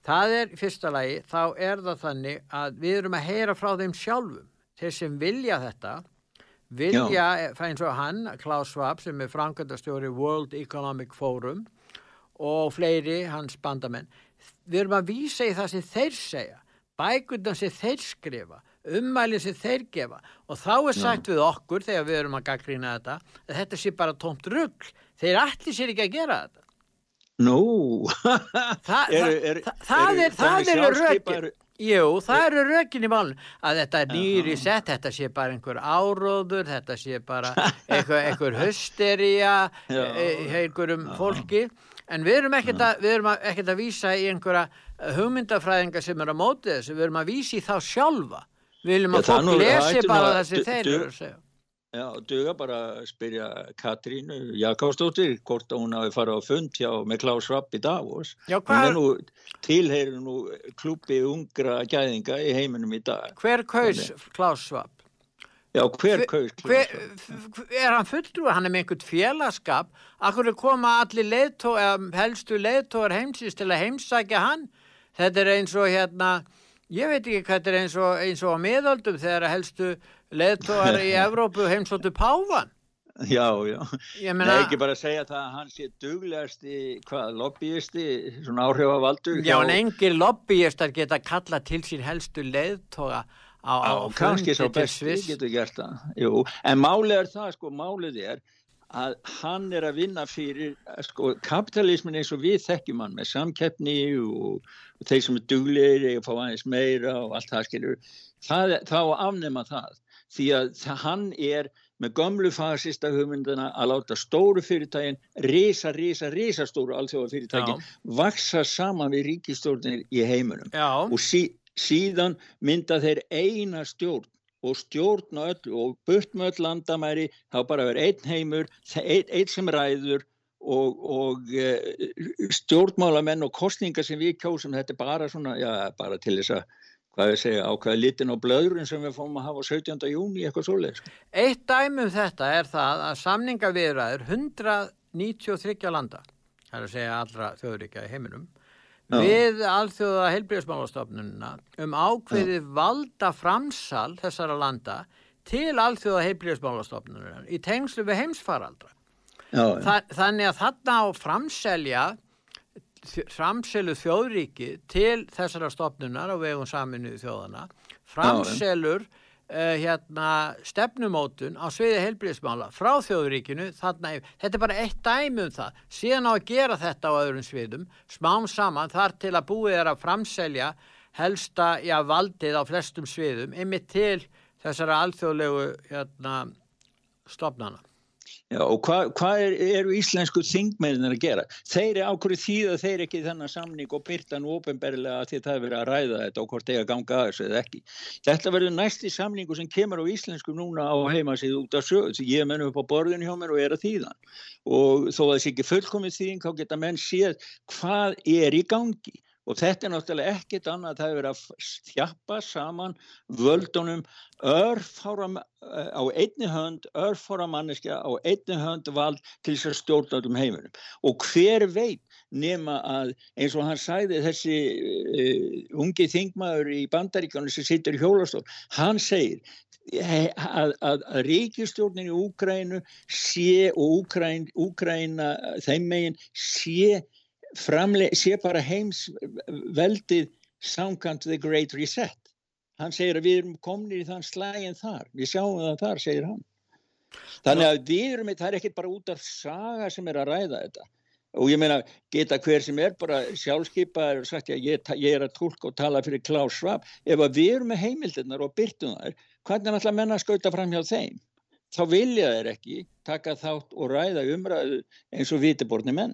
það er fyrsta lagi þá er það þannig að við erum að heyra frá þeim sjálfum. Þeir sem vilja þetta vilja, eins og hann Klaus Schwab sem er framkvæmdastjóri World Economic Forum og fleiri hans bandamenn. Við erum að vísa í það sem þeir segja bækundan sem þeir skrifa ummælinn sem þeir gefa. Og þá er sagt Já. við okkur þegar við erum að gaggrýna þetta að þetta sé bara tómt rugg þeir allir sér ekki að gera þetta Nú. Þa, Þa, Það er það eru rökin. Jú, það eru rökin í málun að þetta er nýri sett, þetta sé bara einhver áróður, þetta sé bara einhver, einhver hösteria einhverjum fólki. En við erum ekkert að, við erum ekkert að vísa í einhverja hugmyndafræðinga sem er á mótið þessu, við erum að vísi þá sjálfa. Við viljum að fólk lesi bara þessi þeir eru að segja Já, duga bara að spyrja Katrínu Jakobsdóttir hvort hún hafi farið á fund hjá með Klaus Rapp í Davos. Já, hvað er nú klúpi ungra gæðinga í heiminum í dag. Hver kaus Klaus Rapp? Já, hver kaus hver, Er hann fulltrú? Hann er með einhvern félagskap Akkur er koma allir leðtó helstu leðtóar heimsins til að heimsækja hann Þetta er eins og hérna ég veit ekki hvað þetta er eins og, eins og á miðöldum þegar helstu leðtóar í Evrópu heimsóttu Pávan Já, já, meina, Nei, ekki bara að segja það að hann sé duglegast í hvað, lobbyisti, svona áhrifavaldur Já, en engir lobbyistar geta kalla til sín helstu leðtóa á, á kannski svo besti getur gert það Jú, en málið er það sko, málið er að hann er að vinna fyrir sko, kapitalismin eins og við þekkjum hann með samkeppni og, og þeir sem er duglegir eða fá aðeins meira og allt það skilur það, þá afnema það því að hann er með gömlu fasista hugmyndina að láta stóru fyrirtægin risa, risa, risa stóru alþjóða fyrirtægin vaksa saman við ríkistjórnir í heiminum Já. og sí, síðan mynda þeir eina stjórn og stjórn og, öll, og burt með öll landamæri þá bara verður einn heimur einn ein sem ræður og, og e, stjórnmálamenn og kostningar sem við kjósum þetta er bara svona, já, bara til þess að hvað ég segja, ákveða litin á blöðurinn sem við fórum að hafa 17. júni eitthvað svoleið. Sko. Eitt dæmum þetta er það að samningavirðaður 193 landa, það er að segja allra þjóðuríkja í heiminum Já. við alþjóða heilbríðismálastofnununa um ákveði valda framsal þessara landa til alþjóða heilbríðismálastofnununa í tengslu við heimsfaraldra. Já, Þa, þannig að þarna á framselja framselu þjóðríki til þessara stofnunar á vegum saminuðu þjóðana framselur uh, hérna, stefnumótun á sviði heilbríðismála frá þjóðuríkinu þarna, þetta er bara eitt dæmi um það. Síðan á að gera þetta á öðrum sviðum smám saman þar til að búið er að framselja helsta já, valdið á flestum sviðum yfir til þessara alþjóðlegu hérna, stofnana Já, og hvað hva er, eru íslensku þingmennir að gera? Þeir eru ákveður því að þeir ekki þennan samning og byrta nú ofinberlega því það er verið að ræða þetta og hvort þeir að ganga að þessu eða ekki. Þetta verður næsti samningu sem kemur á íslensku núna á heimasíð út af sög, því ég menn upp á borðinu hjá mér og er að þýðan. Og þó að þessi ekki fullkomið þýðing, þá geta menn séð hvað er í gangi og þetta er náttúrulega ekkit annað það hefur verið að þjappa saman völdunum örfára á einni hönd örfára manneskja á einni hönd vald til þess að stjórna um heiminum. Og hver veit nema að eins og hann sæði þessi uh, ungi þingmaður í bandaríkanu sem sittur í hjólastól hann segir að, að, að ríkistjórnin í Úgrænu sé og Úgræn, Úgræna þeim megin sé framle sé bara heims veldið samkant the great reset. Hann segir að við erum komin í þann slægin þar, við sjáum það þar, segir hann. Þannig að við erum, það er ekkert bara út af saga sem er að ræða þetta. Og ég meina, geta hver sem er bara sjálfskeipaður og sagt, ég, ég er að tólka og tala fyrir Klaus Schwab. Ef að við erum með heimildirnar og byrtum þar, hvernig er alltaf menna að skauta fram hjá þeim? Þá vilja þeir ekki taka þátt og ræða umræðu eins og vitiborni menn.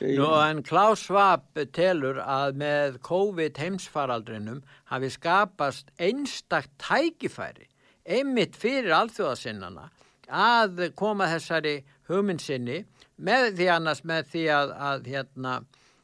Nú en Klaus Schwab telur að með COVID heimsfaraldrinum hafi skapast einstakt tækifæri einmitt fyrir alþjóðasinnana að koma þessari hugmyndsinni með því annars með því að, að, hérna,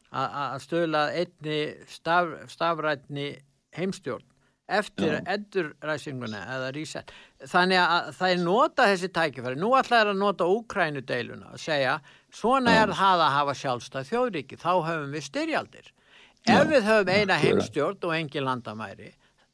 að, að stöla einni staf, stafrætni heimstjórn eftir endurræsinguna eða reset. Þannig að það er nota þessi tækifæri. Nú ætlaði að nota Úkrænu deiluna og segja svona er það að hafa sjálfstað þjóðríki. Þá höfum við styrjaldir. Ef við höfum eina heimstjórn og engin landamæri,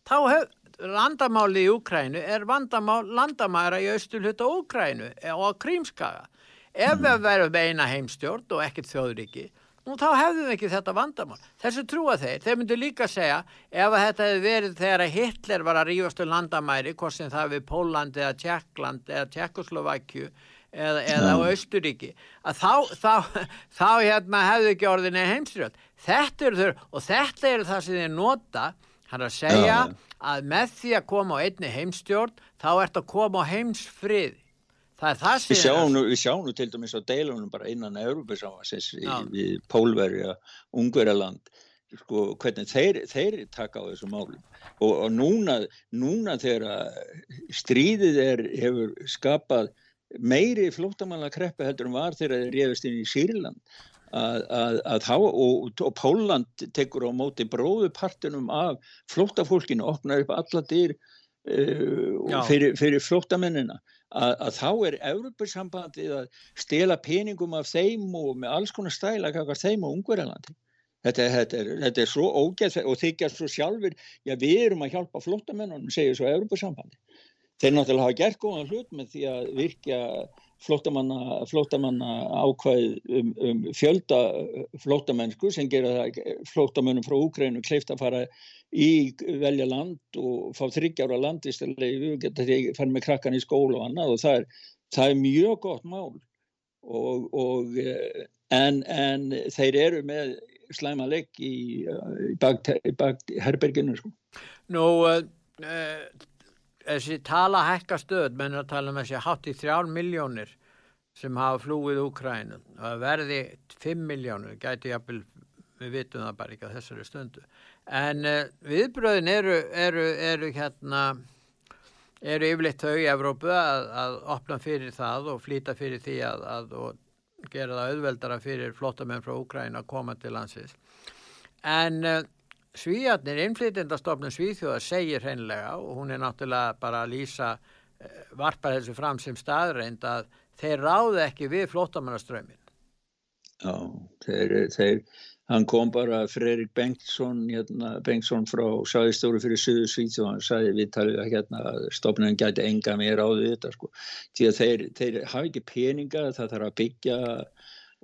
þá höfum landamáli í Úkrænu er vandamál landamæra í austurhutta Úkrænu og Krímskaga. Ef við verðum eina heimstjórn og ekkert þjóðriki, nú þá hefðum við ekki þetta vandamál. Þessu trúa þeir, þeir myndu líka segja ef þetta hefði verið þegar Hitler var að rífast um landamæri, hvort sem það við Póland eða Tjekkland eða Tjekkoslovækju eða, eða á Östuríki, að þá, þá, þá hérna, hefðu ekki orðinni heimstjórn. Þetta eru þau og þetta eru það sem þeir nota, hann að segja að með því að koma á einni heimstjórn, þá ert að koma á heimsfriði. Það er það sem... Við sjáum nú, við sjáum nú til dæmis á deilunum bara innan Európa-sámasins við Pólverja, Ungverjaland, sko, hvernig þeir, þeir taka á þessu málum. Og, og núna, núna þegar stríðið er, hefur skapað meiri flótamanna kreppu heldur en var þegar þeir reyðast inn í Sýrland að, að, að þá, og, og Póland tekur á móti bróðupartinum af flótafólkinu, opnar upp alla dyr uh, fyrir, fyrir flótamennina að, að þá er Európa-sambandið að stela peningum af þeim og með alls konar stæla kakar þeim og ungverðalandi. Þetta, þetta, er, þetta er svo ógæð og þykja svo sjálfur, já við erum að hjálpa flottamennunum, segir svo Európa-sambandi. Þeir náttúrulega hafa gert góðan hlut með því að virkja flóttamanna, flóttamanna ákvæð um, um fjölda flóttamennsku sem gera það flóttamennum frá Úkrænu kleift að fara í velja land og fá þryggjára landistilegi við getum því að fara með krakkan í skóla og annað og það er, það er mjög gott mál og, og en, en þeir eru með slæma legg í, í bakt bak herberginu sko. Nú uh, uh, þessi tala hækka stöð menn að tala um þessi hátt í þrjálf miljónir sem hafa flúið Úkrænum og verði 5 miljónir gæti jafnvel, við vitum það bara ekki á þessari stundu. En uh, viðbröðin eru, eru, eru hérna eru yfirleitt þau í Evrópu að, að opna fyrir það og flýta fyrir því að, að gera það auðveldara fyrir flottamenn frá Úkræn að koma til landsins. En uh, Svíjarnir, innflytjandastofnun Svíþjóðar segir hreinlega og hún er náttúrulega bara að lýsa eh, varpar þessu fram sem staðreind að þeir ráði ekki við flótamannaströmin. Já, þeir, þeir, hann kom bara Freirik Bengtsson, hérna, Bengtsson frá Sæðistóru fyrir Suðu Svíþjóð og hann sagði við talið að hérna, stofnun gæti enga meira á þetta sko. Því að þeir, þeir hafi ekki peninga, það þarf að byggja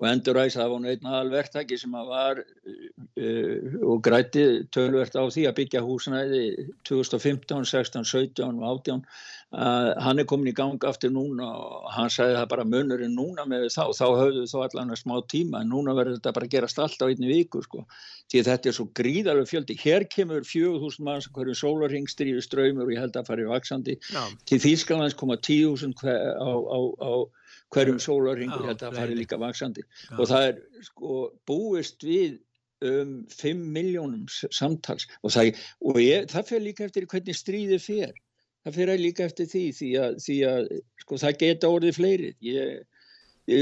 og enduræs það var nú einn aðalverktaki sem að var uh, og græti tölvert á því að byggja húsnæði 2015, 16, 17 og 18 uh, hann er komin í gang aftur núna og hann sagði það bara munurinn núna með þá, þá höfðu þó allan að smá tíma en núna verður þetta bara gerast allt á einni viku sko, því þetta er svo gríðarlega fjöldi, hér kemur 4000 manns hverju sólarringstrífi ströymur og ég held að fari vaksandi, Já. til Þýskalands koma 10.000 á, á, á hverjum sólarhingur þetta fari líka vaksandi Já. og það er sko búist við um 5 miljónum samtals. Og það, og ég, það fyrir líka eftir hvernig stríði fyrir það fyrir líka eftir því því að, því að sko það geta orðið fleiri. Ég,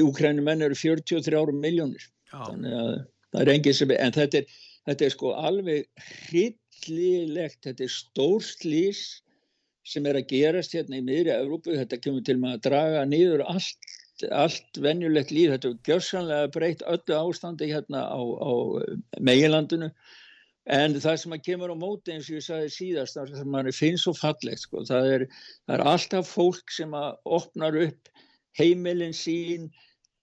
Úkrænum menn eru 43 miljónir þannig að það er engið sem en þetta er, þetta er sko alveg hryllilegt, þetta er stórslýs sem er að gerast hérna í miðri Európu, þetta kemur til með að draga niður allt allt venjulegt líf, þetta er gjörsanlega breytt öllu ástandi hérna á, á meginlandinu. En það sem að kemur á móti eins og ég sagði síðast, það sem mann finnst svo fallegt sko, það er, það er alltaf fólk sem að opnar upp heimilin sín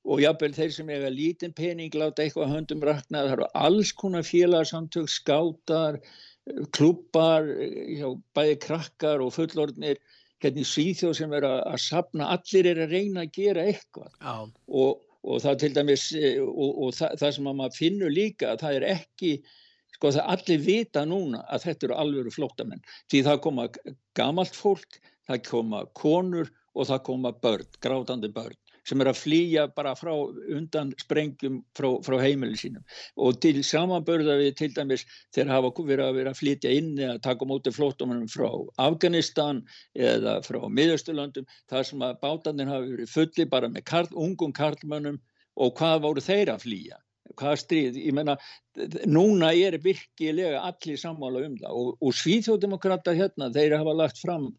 og jábel þeir sem eiga lítinn pening láta eitthvað höndum rakna, það eru alls konar félagsamtök, skátar klubbar, já, bæði krakkar og fullorðnir hérna í Svíþjóð sem er að, að sapna, allir er að reyna að gera eitthvað. Og, og það til dæmis og, og það, það sem að maður finnur líka að það er ekki sko það allir vita núna að þetta eru alveg flóttamenn. Því það koma gamalt fólk, það koma konur og það koma börn, grátandi börn sem er að flýja bara frá undan sprengjum frá, frá heimilin sínum. Og til samanbörða við til dæmis þeir hafa verið að vera að flytja inn eða taka móti flótumannum frá Afganistan eða frá miðausturlandum þar sem að bátanir hafa verið fulli bara með karl, ungum karlmönnum. Og hvað voru þeir að flýja? Hvað stríð, ég menna núna er virkilega allir sammála um það. Og, og svíþjóðdemokrata hérna, þeir hafa lagt fram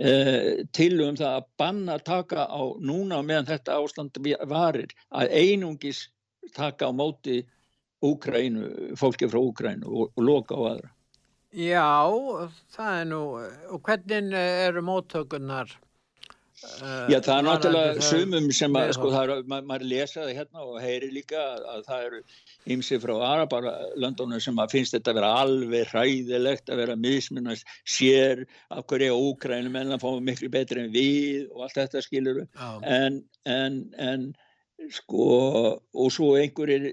Eh, tilum það að banna taka á núna meðan þetta ástand varir að einungis taka á móti Úkrænu, fólki frá Úkrænu og, og loka á aðra. Já, það er nú, og hvernig eru móttökunar? Uh, Já, það er náttúrulega sumum sem að, sko, það er, maður ma lesa það hérna og heyri líka að, að það eru ymsi frá Arabalöndunum sem að finnst þetta að vera alveg hræðilegt að vera mismunast sér af hverja ókrænum en að fá miklu betri en við og allt þetta skiluru en, en, en sko og svo einhverjir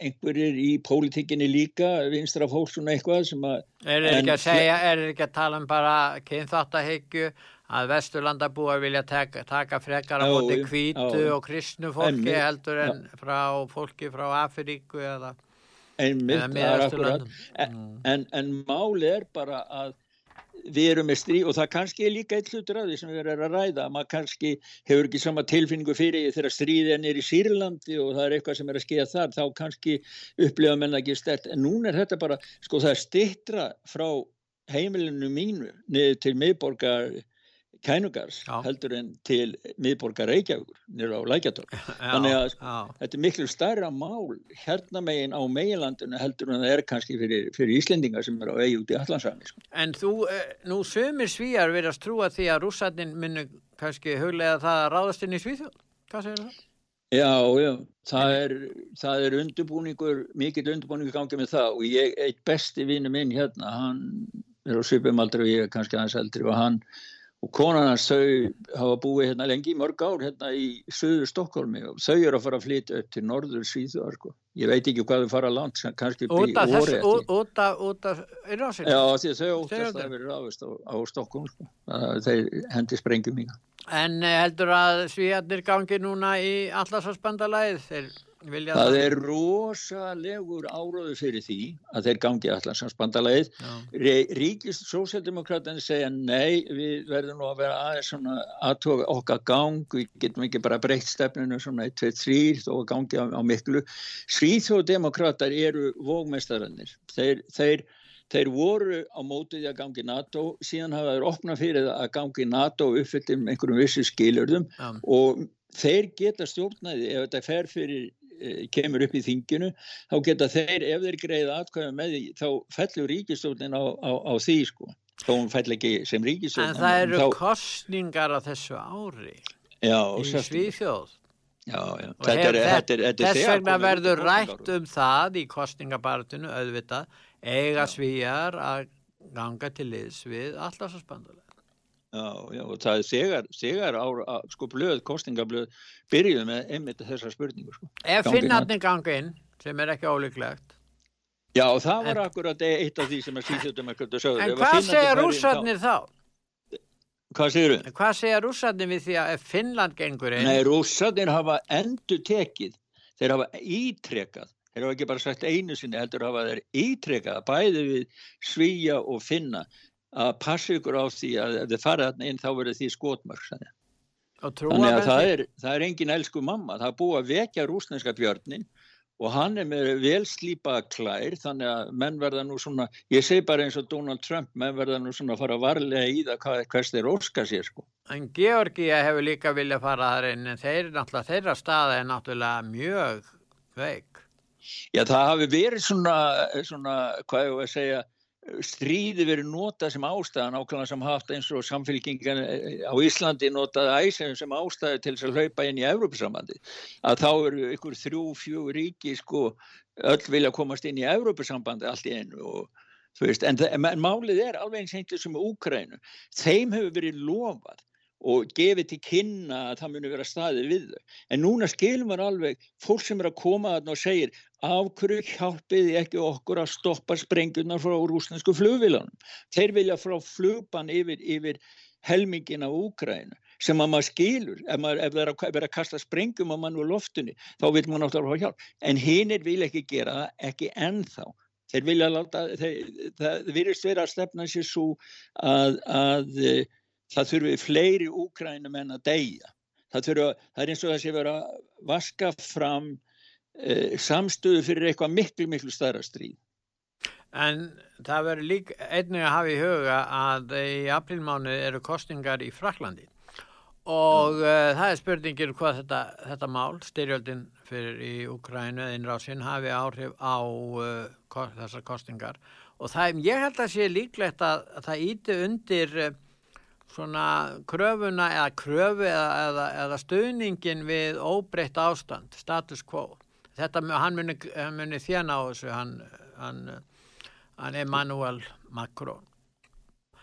einhverjir í pólitíkinni líka vinstra fólk svona eitthvað sem að Er það ekki að segja, er það ekki að tala um bara kynþáttahyggju að Vesturlandabúar vilja taka, taka frekar á móti kvítu og kristnu fólki en, heldur en já. frá fólki frá Afríku eða, eða miðasturlandum en, mm. en, en máli er bara að við erum með stríð og það kannski er líka eitt hlutur af því sem við erum að ræða maður kannski hefur ekki sama tilfinningu fyrir þegar stríðin er í Sýrlandi og það er eitthvað sem er að skeiða þar þá kannski upplifa menna ekki stert en núna er þetta bara, sko það er stittra frá heimilinu mínu niður til miðborgar kænugars já. heldur en til miðborgar Reykjavíkur nýra á Lækjartorg þannig að já. þetta er miklu starra mál hérna megin á meilandinu heldur en það er kannski fyrir, fyrir Íslendingar sem er á eigi út í Allandsafni sko. En þú, eh, nú sömur svíjar verðast trúa því að rússatnin minni kannski huglega það að ráðast inn í Svíþjóð hvað segir það? Já, já, það er, það er undirbúningur, mikill undirbúningur gangið með það og ég, eitt besti vinnu minn hérna, hann er á svipum aldrei og ég er kannski aðeins eldri og hann og konan hans þau hafa búið hérna lengi mörg ár hérna í söður Stokkólmi og þau eru að fara að flytja upp til norður Svíþjóðar sko. ég veit ekki hvað þau fara langt kannski upp í orði út af innrásinu já því þau óttast að vera ráðist á, á Stokkólm sko. þeir hendi sprengjum mína en eh, heldur að Svíðarnir gangi núna í allarsvarsbandalæð þeir Það er rosalegur áróðu fyrir því að þeir gangi allanshansbandalegið. Ríkist sósjaldemokrátan segja nei, við verðum nú að vera aðeins svona aðtóka okkar gang, við getum ekki bara breytt stefninu svona 1-2-3 og gangi á, á miklu. Svíþjóðdemokrátar eru vógmestarannir. Þeir, þeir, þeir voru á mótið að gangi NATO, síðan hafa þeir opnað fyrir að gangi NATO uppfyllum einhverjum vissi skilurðum ja. og þeir geta stjórnaði ef þetta fer fyrir kemur upp í þinginu þá geta þeir, ef þeir greiða atkvæða með því, þá fellur ríkistjórnin á, á, á því sko. Þá fell ekki sem ríkistjórnin En það eru þá... kostningar á þessu ári já, í Svíþjóð. Já, já. Þetta er, þetta er, þetta er þess vegna verður rætt um það í kostningabartinu auðvitað eiga svíjar að ganga til liðs við allarsasbandulega Já, já, og það er segar, segar ára, sko blöð, kostingablöð, byrjuð með einmitt þessar spurningur, sko. Ef finnarnir gangi inn, sem er ekki ólíklegt. Já, það var en, akkurat eitt af því sem er síðutum ekkert að sögja. En hvað segja rússarnir þá? Hvað segir þau? Hvað segja rússarnir við því að ef Finnland gengur inn? Nei, rússarnir hafa endur tekið, þeir hafa ítrekað, þeir hafa ekki bara sagt einu sinni, heldur hafa þeir ítrekað, bæði við Svíja og Finna að passa ykkur á því að ef þið farið þarna inn þá verður því skotmörk þannig að það er, það er engin elsku mamma, það er búið að vekja rúsneska björnin og hann er með vel slípað klær þannig að menn verða nú svona ég segi bara eins og Donald Trump menn verða nú svona að fara varlega í það hvers þeir óska sér sko. En Georgia hefur líka viljað fara þar inn en þeir, þeirra staða er náttúrulega mjög veik. Já það hafi verið svona, svona hvað ég voru að segja stríði verið notað sem ástæðan ákvæmlega sem haft eins og samfélkingan eh, á Íslandi notaði æsum sem ástæði til þess að hlaupa inn í Európusambandi að þá eru ykkur þrjú, fjú ríki sko öll vilja komast inn í Európusambandi allt í einu og Veist, en, en málið er alveg eins einnig sem Úkrænu. Þeim hefur verið lofað og gefið til kynna að það muni vera staðið við þau. En núna skilum við alveg fólk sem er að koma þarna og segir af hverju hjálpiði ekki okkur að stoppa sprengunar frá rúsnesku flugvílanum. Þeir vilja frá flugban yfir, yfir helmingin af Úkrænu sem að maður skilur ef, maður, ef það er að, er að kasta sprengum á mann úr loftunni þá vil maður náttúrulega hafa hjálp. En hinn er vil ekki gera það, ekki ennþá. Þeir vilja láta, þeir, það virðist vera að stefna sér svo að, að það þurfi fleiri úkrænum en að deyja. Það, þurfi, það er eins og sé verið að vaska fram e, samstöðu fyrir eitthvað miklu, miklu starra stríð. En það verður líka einnig að hafa í huga að í aprilmánu eru kostingar í Fraklandi og uh, það er spurningir hvað þetta, þetta mál, styrjöldin fyrir í Ukrænu eða innrásinn hafi áhrif á uh, kost, þessar kostingar og það, ég held að sé líklegt að, að það íti undir uh, svona kröfuna eða kröfu eða, eða, eða stuðningin við óbreytt ástand, status quo. Þetta, hann muni, muni þjena á þessu, hann, hann, hann Emmanuel Macron.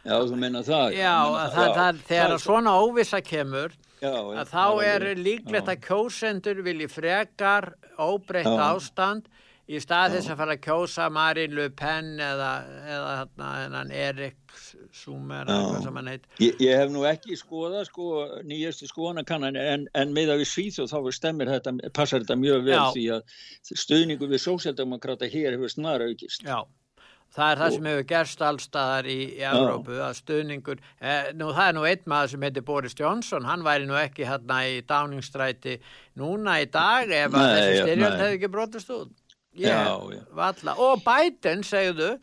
Já, þú meina það. Já, það, það, það, þegar það, svona óvisa kemur, já, já, þá er líklegt að kjósendur vilji frekar óbreytt ástand í stað þess að fara að kjósa Marine Le Pen eða, eða hérna, Erik sem hann heit ég, ég hef nú ekki skoðað sko, nýjastu skoðanakannan en, en með að við svíþjóð þá stemmir þetta, passar þetta mjög vel Já. því að stöðningu við sósjaldemokrata hér hefur snara aukist. Já Það er það sem hefur gerst allstaðar í, í Európu að stöðningur, eh, nú það er nú einn maður sem heitir Boris Johnson, hann væri nú ekki hérna í Downingstræti núna í dag ef nei, þessi styrjöld hefði ekki brotist út. Já, já. Og Biden, segðu,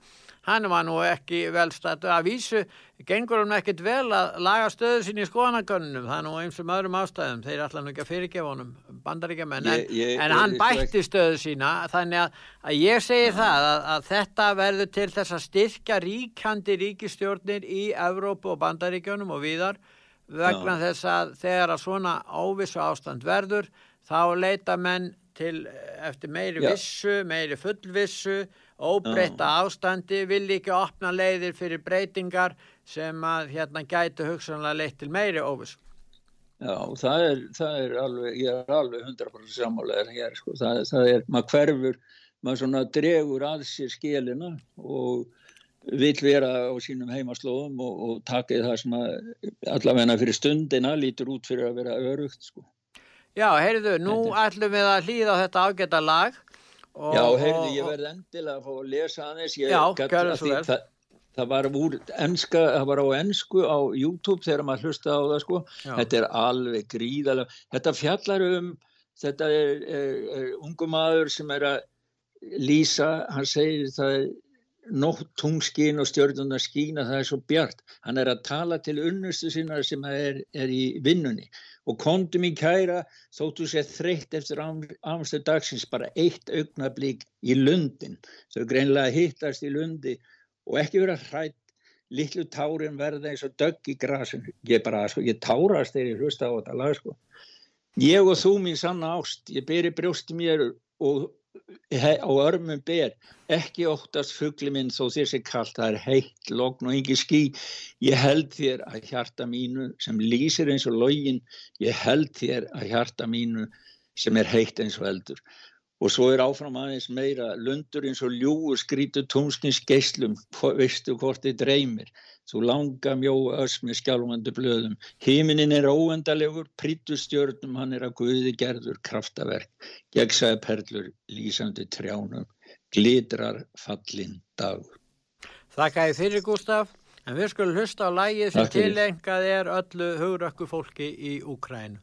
hann var nú ekki velstættu að vísu, gengur hann ekkit vel að laga stöðu sín í skoðanakönnum, það er nú eins og öðrum ástæðum, þeir er alltaf nú ekki að fyrirgefa honum, bandaríkjaman, en, en hann bætti stöðu sína, þannig að, að ég segi ja. það að, að þetta verður til þess að styrkja ríkandi ríkistjórnir í Evrópu og bandaríkjónum og víðar, vegna ja. þess að þegar að svona óvissu ástand verður, þá leita menn til eftir meiri Já. vissu, meiri fullvissu, óbreyta ástandi, vil ekki opna leiðir fyrir breytingar sem að hérna gætu hugsanlega leitt til meiri óvissu. Já, það er, það er alveg, ég er alveg 100% sammálegar hér, sko, það, það er, maður hverfur, maður svona dregur að sér skilina og vil vera á sínum heimaslóðum og, og taka það sem að allavegna fyrir stundina lítur út fyrir að vera örugt, sko. Já, heyrðu, nú ætlum við að hlýða þetta ágæta lag. Og, Já, heyrðu, ég verði endilega að fá að lesa aðeins. Já, það svo vel. Það, það var, úr, enska, það var á ennsku á YouTube þegar maður hlusta á það, sko. Já. Þetta er alveg gríðalega. Þetta fjallar um, þetta er, er, er ungum maður sem er að lýsa, hann segir það er nótt tungskín og stjórnundar skína það er svo bjart. Hann er að tala til unnustu sinna sem er, er í vinnunni. Og kondum í kæra þóttu sér þreytt eftir ámstu dagsins bara eitt augnablík í lundin. Þau greinlega hittast í lundi og ekki vera hrætt litlu tárin verða eins og dögg í grasin ég bara, sko, ég tárast þegar ég hlusta á þetta lag sko. Ég og þú mín sanna ást ég beri brjósti mér og á örmum ber ekki óttast fuggli minn þó þér sé kallt það er heitt, logn og engi skí ég held þér að hjarta mínu sem lýsir eins og login ég held þér að hjarta mínu sem er heitt eins og eldur og svo er áfram aðeins meira lundur eins og ljúur skrítur tónskins geyslum veistu hvort þið dreymir Þú langa mjóa öss með skjálfandi blöðum. Híminin er óendalegur, prítu stjörnum, hann er að guði gerður kraftaverk. Gegsaði perlur, lýsandi trjánum, glitrar fallin dag. Þakka ég fyrir Gustaf, en við skulum hlusta á lægið sem tilengað er öllu hugrökku fólki í Úkrænu.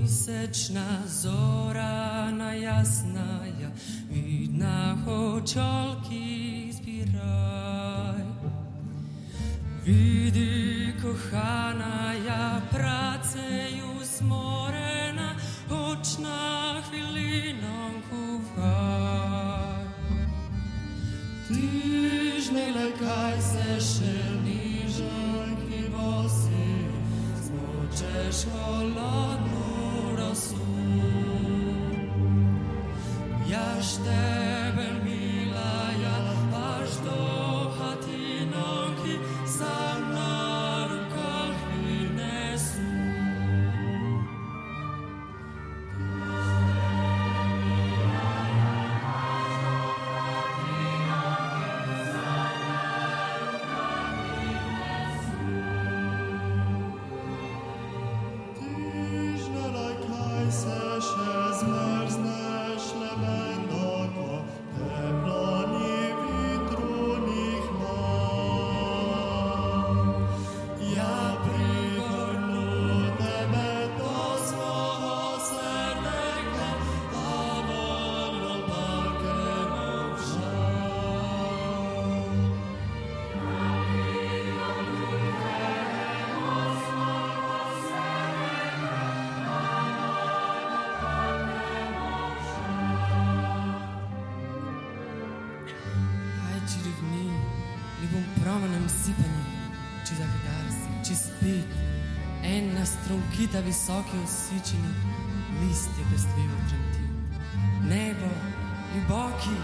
Mjesečna zorana jasna ja, vidna hoćolki zasipani, čez ahidarsi, čez pet, en na strovkita visoki osičeni, list je pestrejo trentil. Nebo, globoki,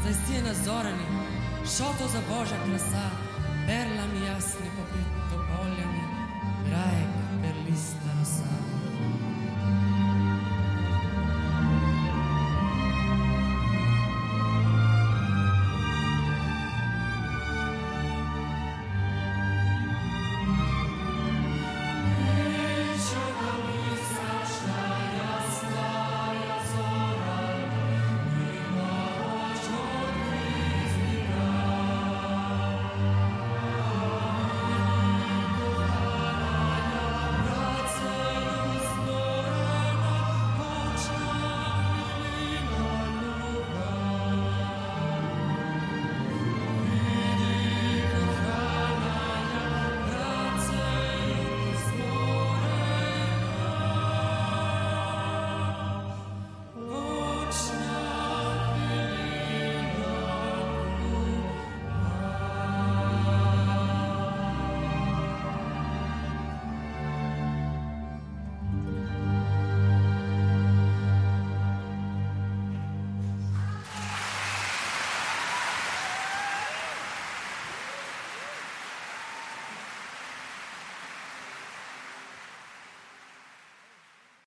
zdaj si je nazorani, šoto za božja krasa, perlami jasni, popit topoljami, rajek, perlista rosa.